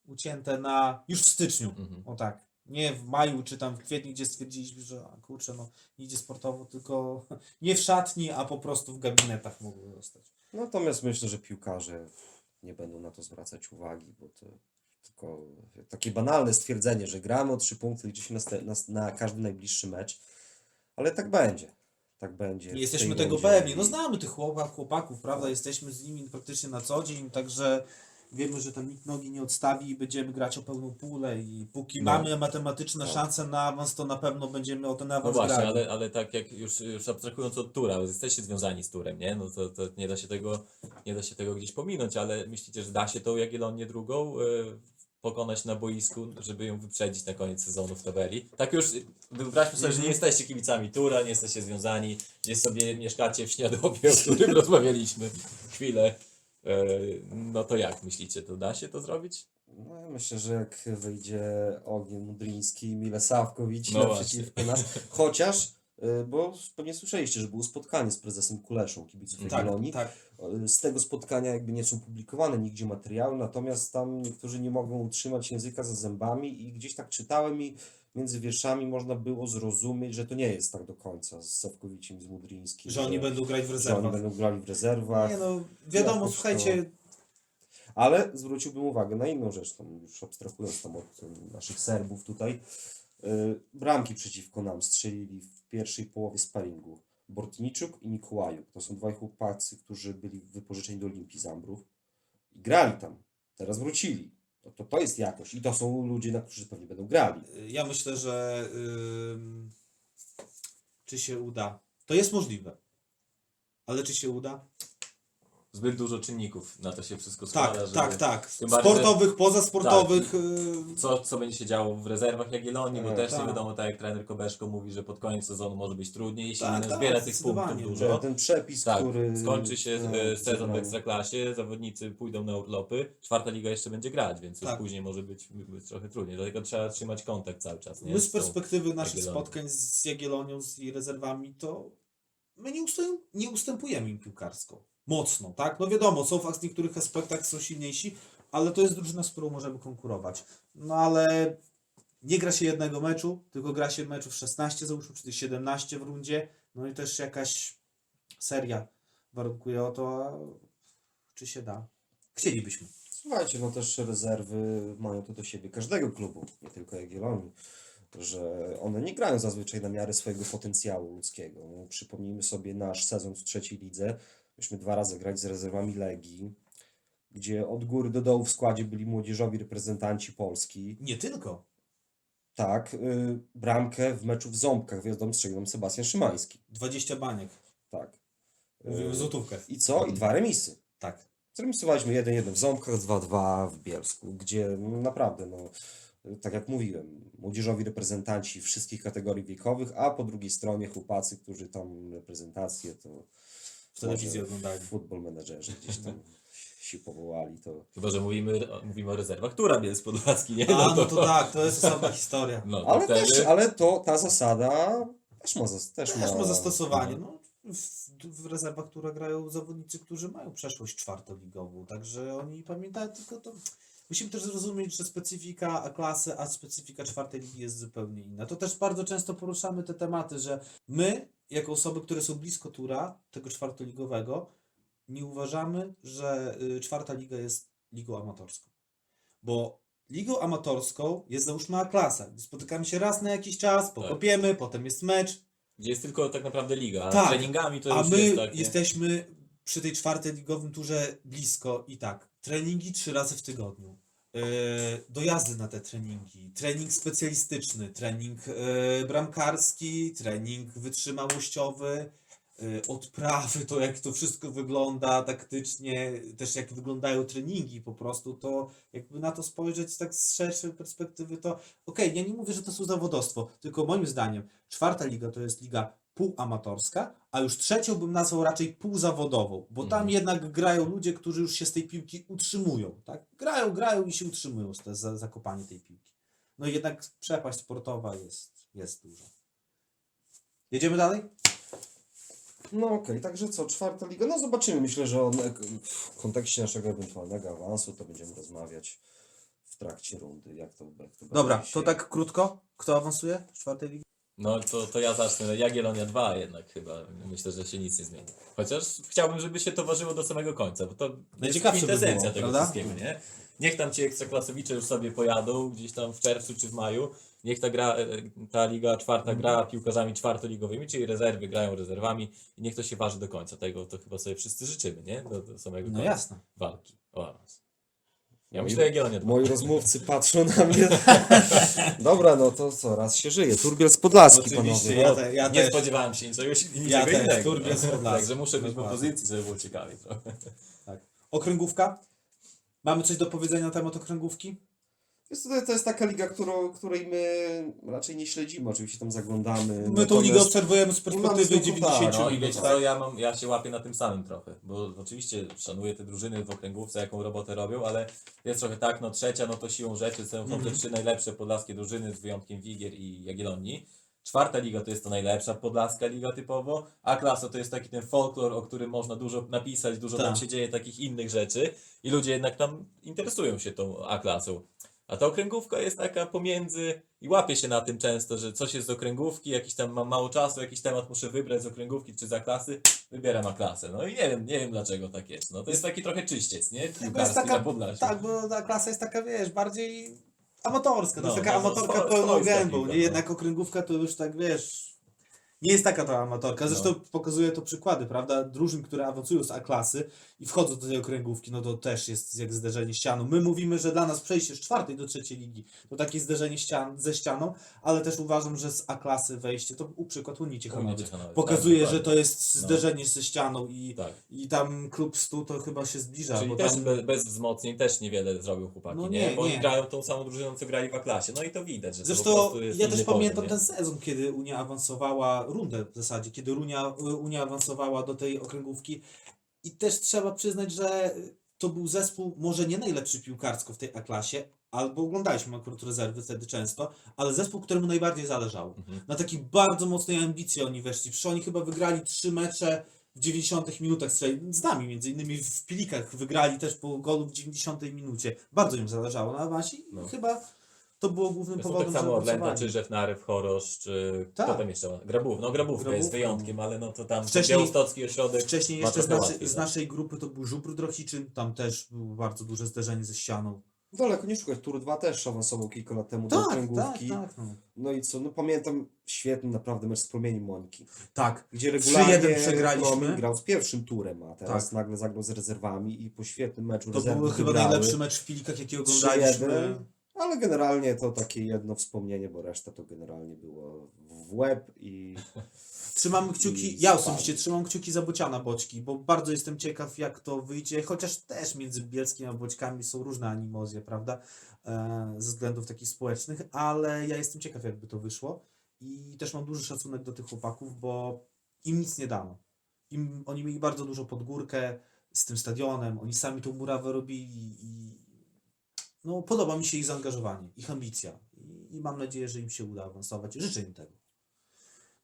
ucięte na już w styczniu. Mhm. O tak. Nie w maju czy tam w kwietniu, gdzie stwierdziliśmy, że a, kurczę, no nie idzie sportowo, tylko nie w szatni, a po prostu w gabinetach mogą zostać. Natomiast myślę, że piłkarze nie będą na to zwracać uwagi, bo to tylko takie banalne stwierdzenie, że gramy o trzy punkty, liczy się na, na, na każdy najbliższy mecz, ale tak będzie. Tak będzie. Jesteśmy tego rundzie. pewni. No znamy tych chłopak, chłopaków, prawda? Jesteśmy z nimi praktycznie na co dzień, także wiemy, że tam nikt nogi nie odstawi i będziemy grać o pełną pulę i póki No. mamy matematyczne No. szanse na awans, to na pewno będziemy o ten No awans właśnie, grali. ale, ale tak jak już, już abstrahując od tura, bo jesteście związani z turem, nie? No to, to nie da się tego, nie da się tego gdzieś pominąć, ale myślicie, że da się tą Jagiellonię drugą y, pokonać na boisku, żeby ją wyprzedzić na koniec sezonu w tabeli? Tak już wyobraźmy sobie, że nie jesteście kibicami tura, nie jesteście związani, gdzieś sobie mieszkacie w Śniadowie, o którym rozmawialiśmy chwilę. Y, no to jak myślicie, to da się to zrobić? No, ja myślę, że jak wyjdzie Ogień Mudryński i Mile Sawkowicz No naprzeciwko nas, chociaż, bo pewnie słyszeliście, że było spotkanie z prezesem Kuleszą kibiców tak, Jagiellonii. tak. Y, Z tego spotkania jakby nie są publikowane nigdzie materiały, natomiast tam niektórzy nie mogą utrzymać języka za zębami i gdzieś tak czytałem i między wierszami można było zrozumieć, że to nie jest tak do końca z Sawkowiciem i z Mudryńskim. Że oni będą grać w że oni rezerwach. będą grali w rezerwach. Nie no, wiadomo, słuchajcie, Ale zwróciłbym uwagę na inną rzecz, tam już abstrahując tam od naszych Serbów tutaj. Y, Bramki przeciwko nam strzelili w pierwszej połowie sparingu. Bortniczuk i Mikołajuk. To są dwaj chłopacy, którzy byli wypożyczeni do Olimpii Zambrów i grali tam. Teraz wrócili. To, to, to jest jakość. I to są ludzie, na którzy pewnie będą grali. Ja myślę, że ym, czy się uda? To jest możliwe. Ale czy się uda? Zbyt dużo czynników na to się wszystko Tak, składa, żeby... tak, tak. Tym bardziej, że- Sportowych, pozasportowych. y, co, co będzie się działo w rezerwach Jagiellonii, bo E, też nie tak. wiadomo, tak jak trener Kobeszko mówi, że pod koniec sezonu może być trudniej, jeśli Tak, nie tak, zbiera tych punktów zdecydowanie. dużo. Ten, przepis, Tak, który... skończy się no, e, sezon w. Ekstraklasie, zawodnicy pójdą na urlopy, czwarta liga jeszcze będzie grać, więc już Tak. później może być, być trochę trudniej. Dlatego trzeba trzymać kontakt cały czas. Nie? My z tą- perspektywy naszych Jagiellonią. spotkań z Jagiellonią z jej rezerwami, to my nie, ustęp, nie ustępujemy im piłkarsko. Mocno, tak? No wiadomo, są w niektórych aspektach są silniejsi, ale to jest drużyna, z którą możemy konkurować. No ale nie gra się jednego meczu, tylko gra się meczów 16, załóżmy, czy też 17 w rundzie. No i też jakaś seria warunkuje o to, czy się da. Chcielibyśmy. Słuchajcie, no też rezerwy mają to do siebie każdego klubu, nie tylko Jagiellonii, że one nie grają zazwyczaj na miarę swojego potencjału ludzkiego. No, przypomnijmy sobie nasz sezon w trzeciej lidze. Myśmy dwa razy grać z rezerwami Legii, gdzie od góry do dołu w składzie byli młodzieżowi reprezentanci Polski. Nie tylko. Tak, y, bramkę w meczu w Ząbkach wjazdom strzelił Sebastian Szymański. 20 baniek. Tak. Mówimy Y, złotówkę. I co? I dwa remisy. Tak. Zremisowaliśmy 1-1 w Ząbkach, 2-2 w Bielsku, gdzie no, naprawdę, no, tak jak mówiłem, młodzieżowi reprezentanci wszystkich kategorii wiekowych, a po drugiej stronie chłopacy, którzy tam reprezentację to W telewizji oglądali. Futbol menedżerzy gdzieś tam się powołali, to Chyba, że mówimy, mówimy o rezerwach, która jest Podlaski, nie? A, no to tak, to jest osobna historia. No, to ale wtedy... też, ale to ta zasada też ma, zas- też Też ma zastosowanie. no. No, w, w rezerwach, które grają zawodnicy, którzy mają przeszłość czwartoligową, także oni pamiętają tylko to. Musimy też zrozumieć, że specyfika klasy, a specyfika czwartej ligi jest zupełnie inna. To też bardzo często poruszamy te tematy, że my, jako osoby, które są blisko tura, tego czwartoligowego, nie uważamy, że y, czwarta liga jest ligą amatorską. Bo ligą amatorską jest załóżmy A-klasa, spotykamy się raz na jakiś czas, pokopiemy, potem jest mecz, Gdzie jest tylko tak naprawdę liga, a Tak. treningami to a już my jest tak, jesteśmy przy tej czwartej ligowym turze blisko i tak. Treningi trzy razy w tygodniu. Yy, dojazdy na te treningi, trening specjalistyczny, trening yy, bramkarski, trening wytrzymałościowy, yy, odprawy, to jak to wszystko wygląda taktycznie, też jak wyglądają treningi po prostu, to jakby na to spojrzeć tak z szerszej perspektywy, to okej, ja nie mówię, że to są zawodowstwo, tylko moim zdaniem czwarta liga to jest liga półamatorska, a już trzecią bym nazwał raczej półzawodową, bo tam Mhm. jednak grają ludzie, którzy już się z tej piłki utrzymują, tak? Grają, grają i się utrzymują z te, za, zakopanie tej piłki. no jednak przepaść sportowa jest, jest duża. Jedziemy dalej? No okej, także co, czwarta liga, no zobaczymy, myślę, że on, w kontekście naszego ewentualnego awansu to będziemy rozmawiać w trakcie rundy, jak to, jak to Dobra, będzie to się- tak krótko. Kto awansuje w czwartej ligi? No to, to ja zacznę. Jagiellonia 2 jednak chyba. Myślę, że się nic nie zmieni. Chociaż chciałbym, żeby się to ważyło do samego końca, bo to jest Najciekawsze by kwintesencja było, tego prawda? wszystkiego, nie? Niech tam ci ekstraklasowicze już sobie pojadą gdzieś tam w czerwcu czy w maju. Niech ta gra, e, ta liga czwarta Mhm. gra piłkarzami czwartoligowymi, czyli rezerwy grają rezerwami i niech to się waży do końca. Tego to chyba sobie wszyscy życzymy, nie? Do, do samego No końca jasne. walki o awans. Ja Moi- myślę Jagiellonia 2. Moi rozmówcy patrzą na mnie. Dobra, no to co, raz się żyje. Turbiel z Podlaski, Oczywiście, panowie. ja, te, ja nie też. spodziewałem się niczego, niczego Ja też, innego. Turbiel z Podlaski. Także muszę być w Dokładnie. opozycji, żeby było ciekawiej trochę. Tak. Okręgówka? Mamy coś do powiedzenia na temat okręgówki? To, to jest taka liga, którą, której my raczej nie śledzimy, oczywiście tam zaglądamy. My tą natomiast- ligę obserwujemy z mamy perspektywy zwykłą 90 No i wiecie tak? co, ja, mam, ja się łapię na tym samym trochę, bo oczywiście szanuję te drużyny w okręgówce, jaką robotę robią, ale jest trochę tak, no trzecia, no to siłą rzeczy są te trzy najlepsze podlaskie drużyny z wyjątkiem Wigier i Jagiellonii. Czwarta liga to jest to najlepsza podlaska liga typowo, a klasa to jest taki ten folklor, o którym można dużo napisać, dużo tam Tak. się dzieje takich innych rzeczy i ludzie jednak tam interesują się tą A-klasą. A ta okręgówka jest taka pomiędzy i łapię się na tym często, że coś jest z okręgówki, jakiś tam mam mało czasu, jakiś temat muszę wybrać z okręgówki czy za klasy, wybieram A klasę. No i nie wiem, nie wiem dlaczego tak jest. No to jest taki trochę czyściec, nie? Jest Piłkarski taka, na tak, bo ta klasa jest taka, wiesz, bardziej amatorska. To No, jest taka no, amatorka sto- pełną gębą. Nie? no. Jednak okręgówka to już tak, wiesz, nie jest taka ta amatorka. Zresztą No. pokazuje to przykłady, prawda? Drużyn, które awansują z A-klasy i wchodzą do tej okręgówki, no to też jest jak zderzenie ścianą. My mówimy, że dla nas przejście z czwartej do trzeciej ligi to takie zderzenie ścian, ze ścianą, ale też uważam, że z A-klasy wejście, to u przykład Ciechanowiec, Unii Ciechanowiec, pokazuje, tak, że to jest No. zderzenie ze ścianą i, Tak. i tam klub 100 to chyba się zbliża. Czyli bo też tam... be, bez wzmocnień też niewiele zrobią chłopaki, No nie? nie, Bo nie. grają tą samą drużyną, co grali w A-klasie. No i to widać, że to po Zresztą prostu jest ja też poziom, pamiętam nie? ten sezon, kiedy Unia awansowała, rundę w zasadzie, kiedy Unia, Unia awansowała do tej okręgówki i też trzeba przyznać, że to był zespół może nie najlepszy piłkarsko w tej A-klasie, albo oglądaliśmy akurat rezerwy wtedy często, ale zespół, któremu najbardziej zależało. Mhm. Na takiej bardzo mocnej ambicji oni weszli. Przecież oni chyba wygrali trzy mecze w 90 minutach. Z nami między innymi w Pilikach wygrali też po golu w 90 minucie. Bardzo im zależało na awansie No. chyba to było głównym Zresztą powodem, tak samo awansowali. czy Żefnarew, Chorosz, czy Tak. kto tam jeszcze ma? Grabów. No Grabówka jest Grabówka, wyjątkiem, ale no to tam Wcześniej- Białostocki ośrodek. Wcześniej jeszcze z, naszy, łatwiej, z tak. naszej grupy to był Żubr Drohiczyn, tam też było bardzo duże zderzenie ze ścianą. Daleko nie szukać, Tur 2 też awansował kilka lat temu do Tak, tak, tak. No. No i co, no pamiętam świetny naprawdę mecz z Promieniem Moniki, tak. gdzie 3-1 regularnie przegraliśmy. Grał z pierwszym turem, a teraz Tak. nagle zagrał z rezerwami i po świetnym meczu To był chyba najlepszy mecz w Pilikach, jaki 3-1. oglądaliśmy. Ale generalnie to takie jedno wspomnienie, bo reszta to generalnie było w łeb i Trzymamy kciuki, ja osobiście trzymam kciuki za Bociana Boćki, bo bardzo jestem ciekaw jak to wyjdzie, chociaż też między Bielskiem a Boćkami są różne animozje, prawda, e, ze względów takich społecznych, ale ja jestem ciekaw jakby to wyszło i też mam duży szacunek do tych chłopaków, bo im nic nie dano. Im, oni mieli bardzo dużo pod górkę z tym stadionem, oni sami tą murawę robili i no, podoba mi się ich zaangażowanie, ich ambicja i, i mam nadzieję, że im się uda awansować. Życzę im tego.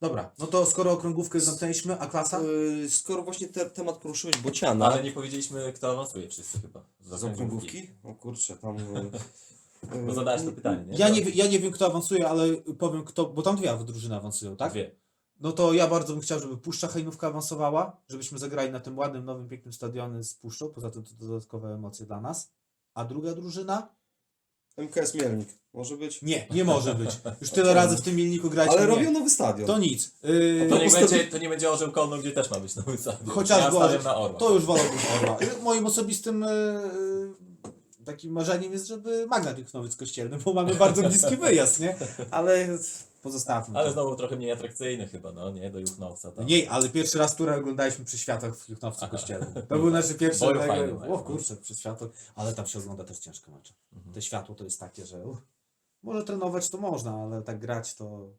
Dobra, no to skoro okrągłówkę zamknęliśmy, a klasa? Yy, skoro właśnie te, temat poruszyłeś Bociana Ale nie powiedzieliśmy, kto awansuje wszyscy chyba. z okręgówki, o kurczę, tam... yy, No zadałeś to pytanie, nie? Ja nie, ja nie wiem, kto awansuje, ale powiem kto, bo tam dwie drużyny awansują, tak? Dwie. No to ja bardzo bym chciał, żeby Puszcza Hajnówka awansowała, żebyśmy zagrali na tym ładnym, nowym, pięknym stadionie z Puszczą, poza tym to dodatkowe emocje dla nas. A druga drużyna? MKS Mielnik, może być? Nie, nie może być. Już tyle razy w tym Mielniku graliśmy. Ale robią nowy stadion. To nic. Yy, To nie, postawi- będzie, to nie będzie Orzeł Kolno, gdzie też ma być nowy stadion. Chociażby ja stawiam Orzeł- na Orła. To już wolałbym Orła. Moim osobistym e, takim marzeniem jest, żeby Magnat Juchnowiec Kościelny, bo mamy bardzo bliski wyjazd, nie? Ale pozostawmy Ale to. znowu trochę mniej atrakcyjny chyba, no nie? Do Juchnowca. Tam. Nie, ale pierwszy raz, który oglądaliśmy przy światach w Juchnowcu Kościelnym. To był nasz pierwszy... Boju fajny mają, O no. kurczę, przy światło. Ale tam się ogląda też ciężko mecze. Mhm. Te światło to jest takie, że może trenować to można, ale tak grać to...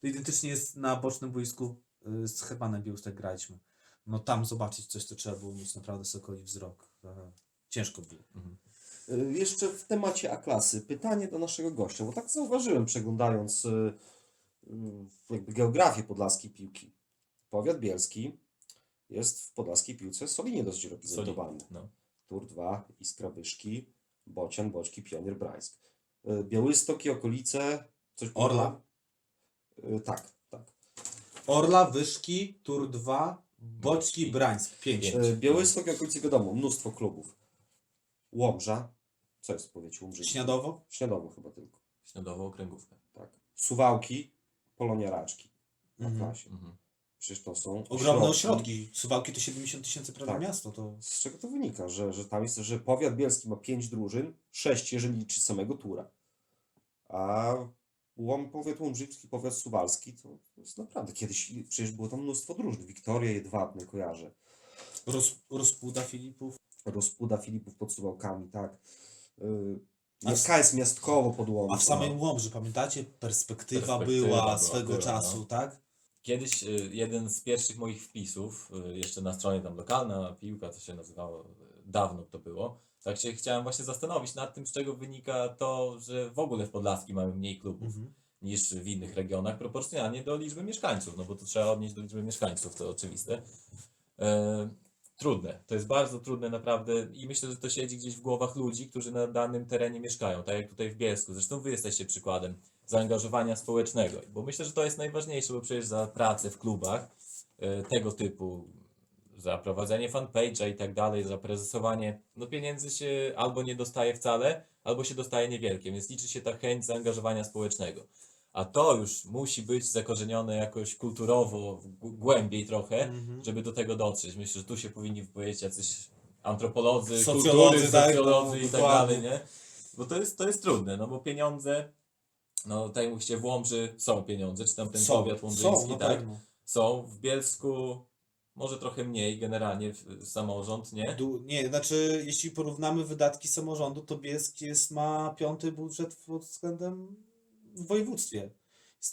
To identycznie jest na bocznym boisku y, z Hetmanem Białystok graliśmy. No tam zobaczyć coś, to trzeba było mieć naprawdę sokoli wzrok. Ciężko było. Mhm. Y, Jeszcze w temacie A-klasy, pytanie do naszego gościa, bo tak zauważyłem przeglądając y, y, jakby geografię podlaskiej piłki. Powiat bielski jest w podlaskiej piłce solidnie dość reprezentowany. No. Tur 2, Iskra Wyszki, Bocian, Boczki, Pionier Brańsk. Białystok i okolice, coś Orla? Tak, tak. Orla, Wyszki, Tur 2, Boczki, Brańsk. 5. Pięć. Białystok i okolice wiadomo, mnóstwo klubów. Łomża, co jest w powiecie Łomżyńskim? Śniadowo? Śniadowo chyba tylko. Śniadową okręgówkę. Tak. Suwałki, Polonia Raczki. Na Mhm. klasie. Mhm. Przecież to są Ogromne ośrodki. Suwałki to 70 tysięcy prawie Tak. miasto. To... Z czego to wynika? Że, że tam jest, że powiat bielski ma pięć drużyn, sześć jeżeli liczyć samego tura. A Łom, powiat łomżyński, powiat suwalski to jest naprawdę kiedyś, przecież było tam mnóstwo drużyn. Wiktoria, Jedwabne, kojarzę. Roz, rozpuda Filipów. Rozpuda Filipów pod Suwałkami, tak. Yy, A w- KS Miastkowo pod Łomżą. A w samej Łomży, pamiętacie? Perspektywa, Perspektywa była była, swego była, czasu, no. tak? Kiedyś y, jeden z pierwszych moich wpisów, y, jeszcze na stronie tam lokalna piłka, to się nazywało, y, dawno to było, tak się chciałem właśnie zastanowić nad tym, z czego wynika to, że w ogóle w Podlaskim mamy mniej klubów Mhm. niż w innych regionach, proporcjonalnie do liczby mieszkańców, no bo to trzeba odnieść do liczby mieszkańców, to oczywiste. Trudne, to jest bardzo trudne naprawdę. I myślę, że to siedzi gdzieś w głowach ludzi, którzy na danym terenie mieszkają, tak jak tutaj w Bielsku, zresztą wy jesteście przykładem zaangażowania społecznego, bo myślę, że to jest najważniejsze, bo przecież za pracę w klubach e, tego typu, za prowadzenie fanpage'a i tak dalej, za prezesowanie, no pieniędzy się albo nie dostaje wcale, albo się dostaje niewielkie, więc liczy się ta chęć zaangażowania społecznego. A to już musi być zakorzenione jakoś kulturowo, głębiej trochę, Mhm. żeby do tego dotrzeć. Myślę, że tu się powinni wypowiedzieć jacyś antropolodzy, Socjolodzy, kultury, tak, socjolodzy no, i tak dokładnie. dalej, nie? Bo to jest, to jest trudne, no bo pieniądze, no tak jak mówicie, w Łomży są pieniądze, czy tam ten Są, powiat łomżyński, są, na tak? pewno. Są, w Bielsku może trochę mniej, generalnie w- samorząd, nie? Du, nie, znaczy jeśli porównamy wydatki samorządu, to Bielsk jest, ma piąty budżet pod względem w województwie.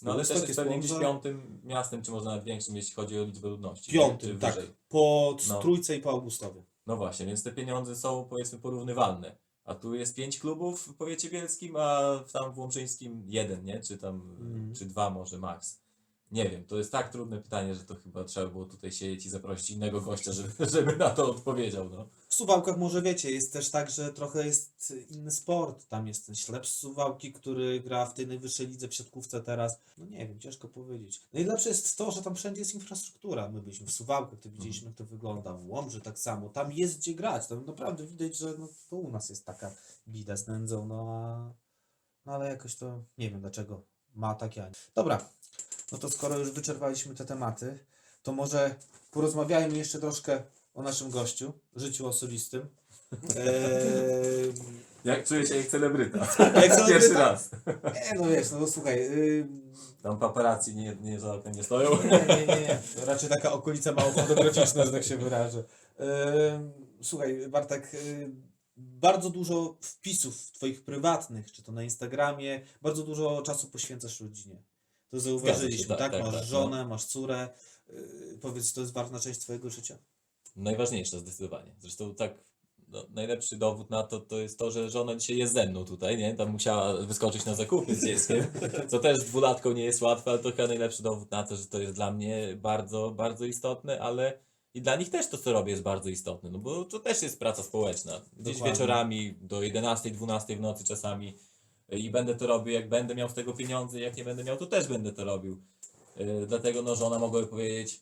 No ale też jest pewnie gdzieś piątym miastem, czy może nawet większym, jeśli chodzi o liczbę ludności. Piątym, tak. Po No. Trójce i po Augustowie. No właśnie, więc te pieniądze są powiedzmy porównywalne. A tu jest pięć klubów w powiecie bielskim, a w- tam w Łomżyńskim jeden, nie? Czy tam, Mhm. czy dwa może max. Nie wiem, to jest tak trudne pytanie, że to chyba trzeba było tutaj siedzieć i zaprosić innego gościa, żeby, żeby na to odpowiedział, no. W Suwałkach może wiecie, jest też tak, że trochę jest inny sport. Tam jest ten ślep z Suwałki, który gra w tej najwyższej lidze w siatkówce teraz. No nie wiem, ciężko powiedzieć. Najlepsze jest to, że tam wszędzie jest infrastruktura. My byliśmy w Suwałkach, to widzieliśmy jak to wygląda. W Łomży tak samo. Tam jest gdzie grać. Tam naprawdę widać, że no, to u nas jest taka bida z nędzą, no a... No ale jakoś to nie wiem dlaczego ma takie. Dobra, no to skoro już wyczerpaliśmy te tematy, to może porozmawiajmy jeszcze troszkę o naszym gościu, życiu osobistym. Eee, Jak czuję się jak celebryta. jak celebryta? Pierwszy raz. Nie, no wiesz, no słuchaj, yy, Tam paparazzi nie, nie za oknem nie stoją. nie, nie, nie, to raczej taka okolica mało fotograficzna, że tak się wyrażę. Yy, słuchaj, Bartek, yy, bardzo dużo wpisów twoich prywatnych, czy to na Instagramie, bardzo dużo czasu poświęcasz rodzinie. To zauważyliśmy, tak, tak? tak, Masz tak, no. żonę, masz córę. Yy, powiedz, to jest ważna część twojego życia? Najważniejsze zdecydowanie. Zresztą tak no, najlepszy dowód na to, to jest to, że żona dzisiaj jest ze mną tutaj, nie? Tam musiała wyskoczyć na zakupy z dzieckiem, co też dwulatką nie jest łatwe, ale to chyba najlepszy dowód na to, że to jest dla mnie bardzo, bardzo istotne, ale i dla nich też to, co robię, jest bardzo istotne, no bo to też jest praca społeczna. Gdzieś Dokładnie. wieczorami do 11, 12 w nocy czasami i będę to robił, jak będę miał z tego pieniądze, jak nie będę miał, to też będę to robił. Yy, dlatego no żona mogłaby powiedzieć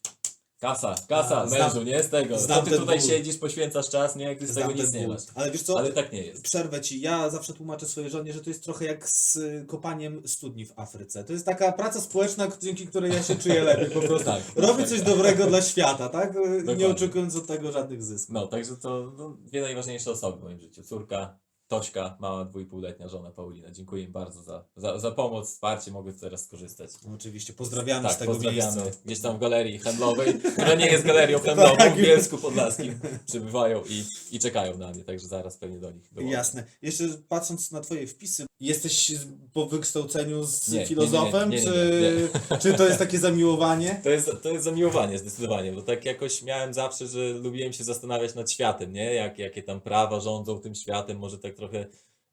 Kasa, kasa, A, znam- mężu, nie z tego. znam ty tutaj ból. siedzisz, poświęcasz czas, nie? Jak ty z tego Znam nic nie masz. Ale wiesz co? Ale tak nie jest. Przerwę ci. Ja zawsze tłumaczę swojej żonie, że to jest trochę jak z y, kopaniem studni w Afryce. To jest taka praca społeczna, dzięki której ja się czuję lepiej po prostu. Tak. Robię coś dobrego dla świata, tak? Y, Nie Dokładnie. oczekując od tego żadnych zysków. No, także to no, dwie najważniejsze osoby w moim życiu. Córka Tośka, mała dwójpółletnia żona Paulina. Dziękuję im bardzo za, za, za pomoc, wsparcie, mogę teraz skorzystać. No, oczywiście pozdrawiamy z Tak, tego pozdrawiamy. miejsca. Gdzieś tam w galerii handlowej, która nie jest galerią handlową, Tak. w Bielsku Podlaskim przybywają i, i czekają na mnie, także zaraz pewnie do nich dołączę. Jasne. Jeszcze patrząc na twoje wpisy, jesteś po wykształceniu z Nie, filozofem, nie, nie, czy, czy to jest takie zamiłowanie? To jest, to jest zamiłowanie zdecydowanie, bo tak jakoś miałem zawsze, że lubiłem się zastanawiać nad światem, nie? Jak, jakie tam prawa rządzą tym światem, może tak trochę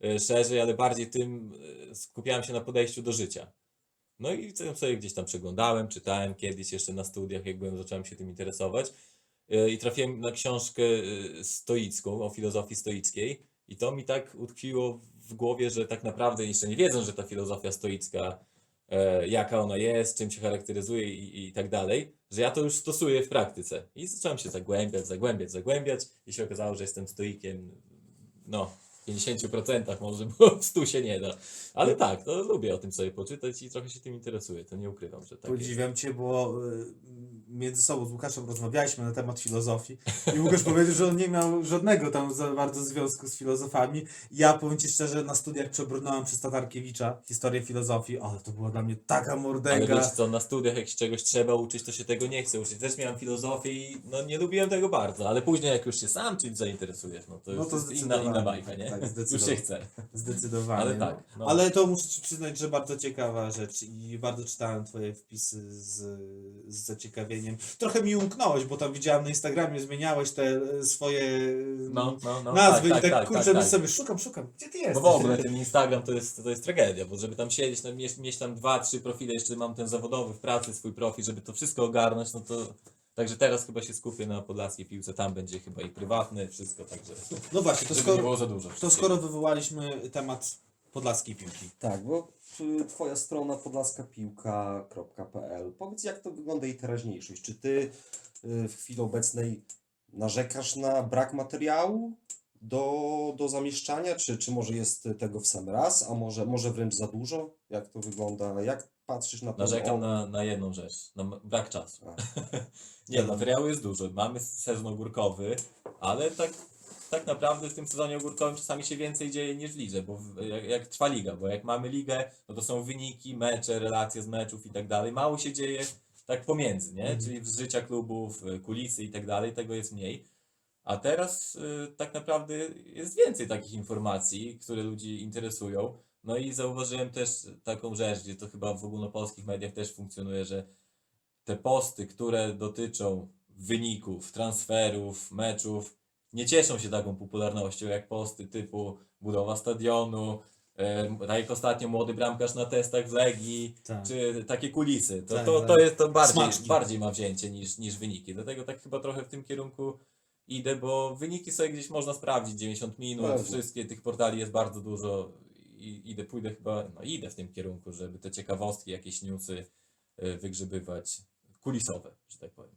e, szerzej, ale bardziej tym e, skupiałem się na podejściu do życia. No i sobie gdzieś tam przeglądałem, czytałem kiedyś jeszcze na studiach, jak byłem, zacząłem się tym interesować. E, I trafiłem na książkę stoicką, o filozofii stoickiej. I to mi tak utkwiło w głowie, że tak naprawdę jeszcze nie wiedząc, że ta filozofia stoicka, jaka ona jest, czym się charakteryzuje i, i tak dalej, że ja to już stosuję w praktyce. I zacząłem się zagłębiać, zagłębiać, zagłębiać i się okazało, że jestem stoikiem, no, 50% może, bo w 100 się nie da. Ale tak, to lubię o tym sobie poczytać i trochę się tym interesuję, to nie ukrywam, że tak. Podziwiam Cię, bo y, między sobą z Łukaszem rozmawialiśmy na temat filozofii i Łukasz powiedział, że on nie miał żadnego tam za bardzo związku z filozofami. Ja powiem Ci szczerze, na studiach przebrnąłem przez Tatarkiewicza historię filozofii, ale to była dla mnie taka Ale mordęga. wiesz co, na studiach jak się czegoś trzeba uczyć, to się tego nie chce uczyć. Też miałem filozofię i no nie lubiłem tego bardzo, ale później jak już się sam czymś zainteresujesz, no to No to jest inna, inna bajka, nie? Tak, już się chce. Zdecydowanie. Ale no. tak, no. Ale to muszę Ci przyznać, że bardzo ciekawa rzecz i bardzo czytałem Twoje wpisy z, z zaciekawieniem. Trochę mi umknąłeś, bo tam widziałem na Instagramie, zmieniałeś te e, swoje No, no, no. nazwy tak, i tak, tak, kurczę, tak, my tak. sobie szukam, szukam, gdzie Ty No jesteś? w ogóle ten Instagram to jest, to jest tragedia, bo żeby tam siedzieć, no, mieć, mieć tam dwa, trzy profile, jeszcze mam ten zawodowy w pracy, swój profil, żeby to wszystko ogarnąć, no to... Także teraz chyba się skupię na podlaskiej piłce, tam będzie chyba i prywatne, wszystko, także No właśnie, to skoro, było za dużo. to skoro wywołaliśmy temat podlaskiej piłki. Tak, bo y, twoja strona podlaskapiłka.pl Powiedz, jak to wygląda jej teraźniejszość? Czy ty y, w chwili obecnej narzekasz na brak materiału do, do zamieszczania? Czy, czy może jest tego w sam raz, a może, może wręcz za dużo? Jak to wygląda? Jak patrzysz na to? Narzekam na, na jedną rzecz, na brak czasu. Nie, materiału jest dużo. Mamy sezon ogórkowy, ale tak, tak naprawdę w tym sezonie ogórkowym czasami się więcej dzieje niż w lidze, bo w, jak, jak trwa liga, bo jak mamy ligę, no to są wyniki, mecze, relacje z meczów i tak dalej. Mało się dzieje tak pomiędzy, nie? Mhm. Czyli z życia klubów, y, kulisy i tak dalej, tego jest mniej. A teraz y, tak naprawdę jest więcej takich informacji, które ludzi interesują. No i zauważyłem też taką rzecz, gdzie to chyba w ogólnopolskich mediach też funkcjonuje, że te posty, które dotyczą wyników, transferów, meczów, nie cieszą się taką popularnością jak posty typu budowa stadionu, em, tak jak ostatnio młody bramkarz na testach w Legii, Tak. czy takie kulisy. To, Tak, to, tak. to jest to bardziej, Smaczki. bardziej ma wzięcie niż, niż wyniki. Dlatego tak chyba trochę w tym kierunku idę, bo wyniki sobie gdzieś można sprawdzić, 90 minut, Pewnie. wszystkie tych portali jest bardzo dużo i idę, pójdę chyba, no idę w tym kierunku, żeby te ciekawostki, jakieś newsy y, wygrzebywać kulisowe, że tak powiem.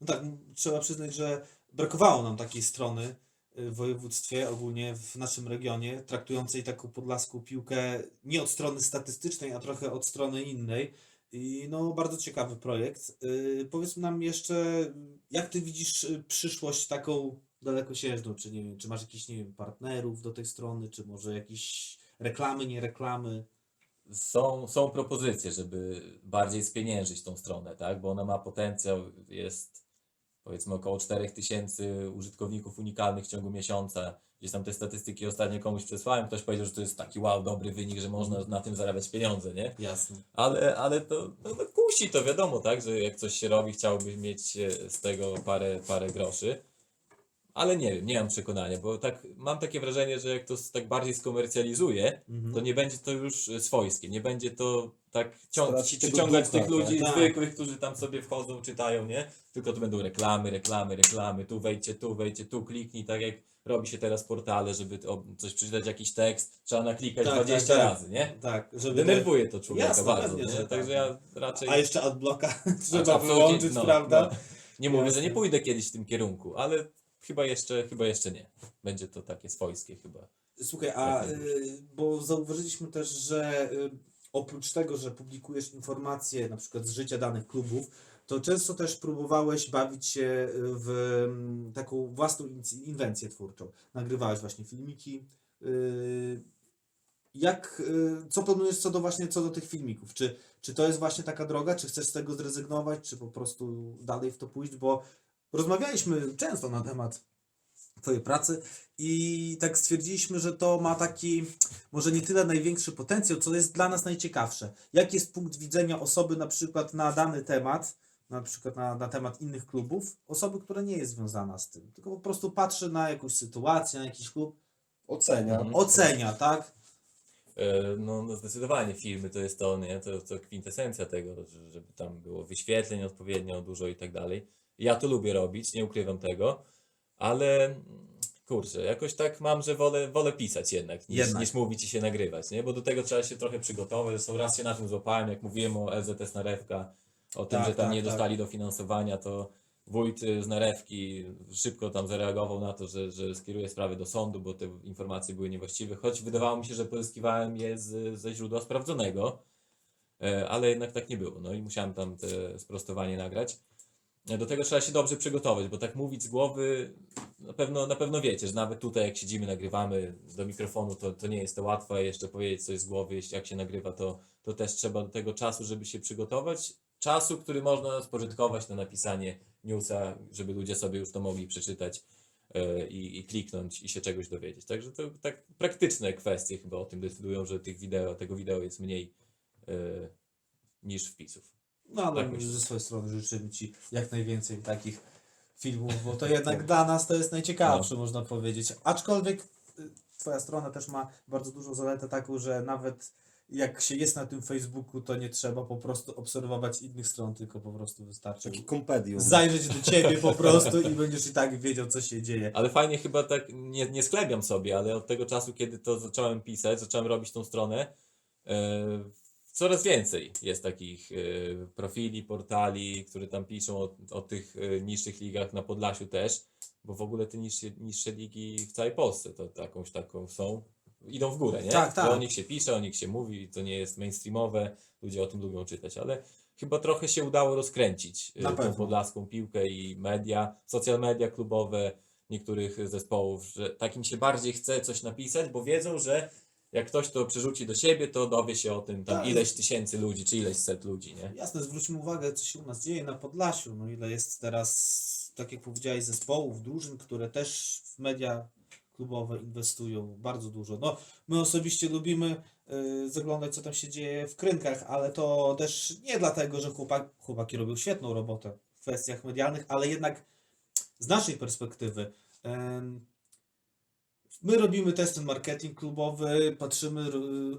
No tak, m, trzeba przyznać, że brakowało nam takiej strony y, w województwie, ogólnie w naszym regionie, traktującej taką podlaską piłkę nie od strony statystycznej, a trochę od strony innej. I no, bardzo ciekawy projekt. Y, Powiedz nam jeszcze, jak ty widzisz y, przyszłość taką dalekosiężną? Czy nie wiem, czy masz jakichś, nie wiem, partnerów do tej strony, czy może jakieś reklamy, nie reklamy? Są, są propozycje, żeby bardziej spieniężyć tą stronę, tak? Bo ona ma potencjał, jest powiedzmy około 4000 użytkowników unikalnych w ciągu miesiąca. Gdzieś tam te statystyki ostatnio komuś przesłałem, ktoś powiedział, że to jest taki wow, dobry wynik, że można na tym zarabiać pieniądze, nie? Jasne. Ale, ale to no, no, kusi to wiadomo, tak, że jak coś się robi, chciałby mieć e, z tego parę, parę groszy. Ale nie wiem, nie mam przekonania, bo tak mam takie wrażenie, że jak to tak bardziej skomercjalizuje, Mhm. to nie będzie to już e, swojskie, nie będzie to tak cią- Straci tego przyciągać ducha, tych ludzi tak. zwykłych, którzy tam sobie wchodzą, czytają, nie? Tylko to będą reklamy, reklamy, reklamy, tu wejdźcie, tu wejdźcie, tu kliknij, tak jak robi się teraz portale, żeby o- coś przeczytać, jakiś tekst, trzeba naklikać Tak, tak, 20 tak. razy, nie? Tak, żeby... Denerwuje to człowieka Jasne, bardzo, pewnie, nie? że tak. Także ja raczej... A jeszcze adblocka trzeba absolutnie, wyłączyć, no, prawda? no. Nie mówię, że nie pójdę kiedyś w tym kierunku, ale chyba jeszcze, chyba jeszcze nie. Będzie to takie swojskie chyba. Słuchaj, a Tak, y, bo zauważyliśmy też, że y, oprócz tego, że publikujesz informacje na przykład z życia danych klubów, to często też próbowałeś bawić się w mm, taką własną inwencję twórczą. Nagrywałeś właśnie filmiki. y, Jak, y, co planujesz co do właśnie co do tych filmików? Czy, czy to jest właśnie taka droga? Czy chcesz z tego zrezygnować, czy po prostu dalej w to pójść? Bo rozmawialiśmy często na temat Twojej pracy i tak stwierdziliśmy, że to ma taki może nie tyle największy potencjał, co jest dla nas najciekawsze. Jaki jest punkt widzenia osoby na przykład na dany temat, na przykład na, na temat innych klubów, osoby, która nie jest związana z tym, tylko po prostu patrzy na jakąś sytuację, na jakiś klub Ocenia. Mhm. ocenia, tak? E, No, no zdecydowanie filmy to jest to, nie? To, to kwintesencja tego, że- żeby tam było wyświetleń odpowiednio dużo i tak dalej. Ja to lubię robić, nie ukrywam tego, ale kurczę, jakoś tak mam, że wolę, wolę pisać jednak niż, Jednak. niż mówić i się nagrywać, nie? Bo do tego trzeba się trochę przygotować. Zresztą raz się na tym złapałem, jak mówiłem o LZS Narewka, o tym, Tak, że tam tak, nie tak. dostali dofinansowania, to wójt y, z Narewki szybko tam zareagował na to, że, że skieruje sprawę do sądu, bo te informacje były niewłaściwe, choć wydawało mi się, że pozyskiwałem je z, ze źródła sprawdzonego, e, ale jednak tak nie było. No i musiałem tam te sprostowanie nagrać. Do tego trzeba się dobrze przygotować, bo tak mówić z głowy, na pewno, na pewno wiecie, że nawet tutaj jak siedzimy, nagrywamy do mikrofonu, to, to nie jest to łatwe, jeszcze powiedzieć coś z głowy, jeśli jak się nagrywa, to, to też trzeba do tego czasu, żeby się przygotować. Czasu, który można spożytkować na napisanie newsa, żeby ludzie sobie już to mogli przeczytać e, i, i kliknąć i się czegoś dowiedzieć. Także to tak praktyczne kwestie chyba o tym decydują, że tych wideo, tego wideo jest mniej e, niż wpisów. No ale Tak ze swojej strony życzymy Ci jak najwięcej takich filmów, bo to jednak dla nas to jest najciekawsze, można powiedzieć. Aczkolwiek y, Twoja strona też ma bardzo dużą zaletę taką, że nawet jak się jest na tym Facebooku, to nie trzeba po prostu obserwować innych stron, tylko po prostu wystarczy Taki kompedium. zajrzeć do Ciebie po prostu i będziesz i tak wiedział, co się dzieje. Ale fajnie chyba tak, nie, nie sklebiam sobie, ale od tego czasu, kiedy to zacząłem pisać, zacząłem robić tą stronę, e, coraz więcej jest takich e, profili, portali, które tam piszą o, o tych e, niższych ligach na Podlasiu też, bo w ogóle te niższe, niższe ligi w całej Polsce to jakąś taką są, idą w górę, nie? Tak, tak. O nich się pisze, o nich się mówi, to nie jest mainstreamowe, ludzie o tym lubią czytać, ale chyba trochę się udało rozkręcić e, Na tą pewno. podlaską piłkę i media, social media klubowe niektórych zespołów, że takim się bardziej chce coś napisać, bo wiedzą, że jak ktoś to przerzuci do siebie, to dowie się o tym tam Tak. ileś tysięcy ludzi, czy ileś set ludzi, nie? Jasne, zwróćmy uwagę, co się u nas dzieje na Podlasiu. No ile jest teraz, tak jak powiedziałeś, zespołów, drużyn, które też w media klubowe inwestują bardzo dużo. No, my osobiście lubimy y, zaglądać, co tam się dzieje w krynkach, ale to też nie dlatego, że chłopak, chłopaki robią świetną robotę w kwestiach medialnych, ale jednak z naszej perspektywy. em, My robimy też ten marketing klubowy, patrzymy,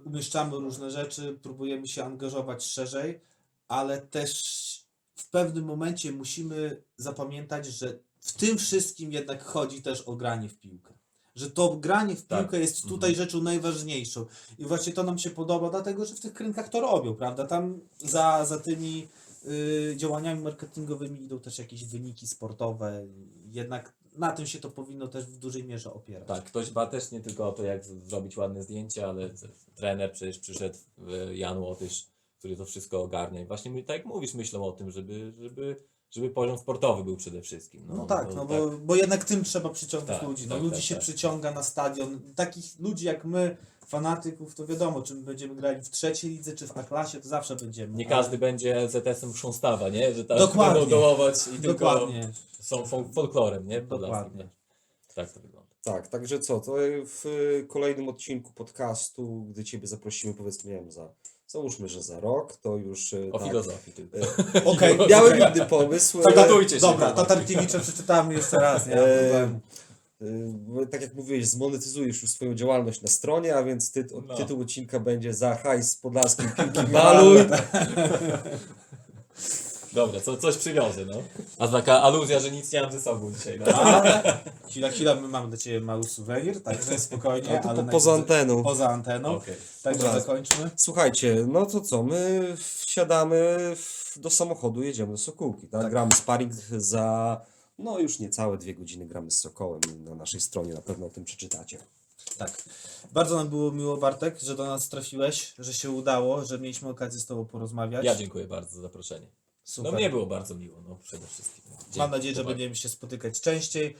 umieszczamy różne rzeczy, próbujemy się angażować szerzej, ale też w pewnym momencie musimy zapamiętać, że w tym wszystkim jednak chodzi też o granie w piłkę. Że to granie w Tak. piłkę jest tutaj rzeczą najważniejszą. I właśnie to nam się podoba, dlatego że w tych krynkach to robią, prawda? Tam za, za tymi y, działaniami marketingowymi idą też jakieś wyniki sportowe. Jednak na tym się to powinno też w dużej mierze opierać. Tak, ktoś dba też nie tylko o to, jak zrobić ładne zdjęcia, ale trener przecież przyszedł, e, Jan Łotysz, który to wszystko ogarnia. I właśnie my, tak jak mówisz, myślą o tym, żeby, żeby, żeby poziom sportowy był przede wszystkim. No, tak, no bo, bo jednak tym trzeba przyciągać Tak, ludzi. No, tak, ludzi tak, się tak. przyciąga na stadion. Takich ludzi jak my, fanatyków, to wiadomo, czy my będziemy grali w trzeciej lidze, czy w A-klasie, to zawsze będziemy. Nie ale- każdy będzie LZS-em Chrząstawa, nie? Że tam Dokładnie. będą dołować i tylko Dokładnie. są fol- folklorem, nie? Podlaskim. Dokładnie. Tak to wygląda. Tak, także co, to w kolejnym odcinku podcastu, gdy Ciebie zaprosimy, powiedzmy, nie wiem, za, załóżmy, że za rok, to już e, O tak, filozofii tylko. Okej, miałem inny pomysł. E, Przygotujcie się, Dobra, chłopaki. Tatarkiewicza przeczytamy jeszcze raz, nie ma problemu. e, bo tak jak mówiłeś, zmonetyzujesz już swoją działalność na stronie, a więc ty, No. tytuł odcinka będzie za hajs z podlaskim piłki maluj. Dobra, co, coś przywiozę, no. A taka aluzja, że nic nie mam ze sobą dzisiaj. No. Ale chwila, chwila, my mamy dla Ciebie mały suwenir, także spokojnie, A to ale po, poza anteną. Poza anteną. Okej. Także Dobra. zakończmy. Słuchajcie, no to co, my wsiadamy w, do samochodu, jedziemy do Sokółki, tak? Tak. Gramy sparring za, no już niecałe dwie godziny gramy z Sokołem na naszej stronie, na pewno o tym przeczytacie. Tak. Bardzo nam było miło, Bartek, że do nas trafiłeś, że się udało, że mieliśmy okazję z Tobą porozmawiać. Ja dziękuję bardzo za zaproszenie. Super. No mnie było bardzo miło, no przede wszystkim. Dzięki, Mam nadzieję, że chłopaki. będziemy się spotykać częściej.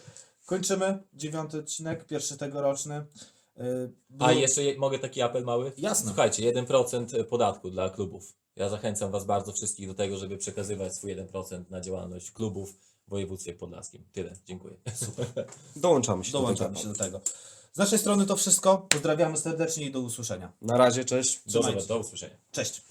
Kończymy dziewiąty odcinek, pierwszy tegoroczny. Yy, A było- jeszcze je, mogę taki apel mały? Jasne. Słuchajcie, 1% podatku dla klubów. Ja zachęcam Was bardzo wszystkich do tego, żeby przekazywać swój 1% na działalność klubów w województwie podlaskim. Tyle, dziękuję. Dołączamy się Dołączamy do się tego. do tego. Z naszej strony to wszystko. Pozdrawiamy serdecznie i do usłyszenia. Na razie, cześć. Do, Trzymajcie do usłyszenia. Cześć.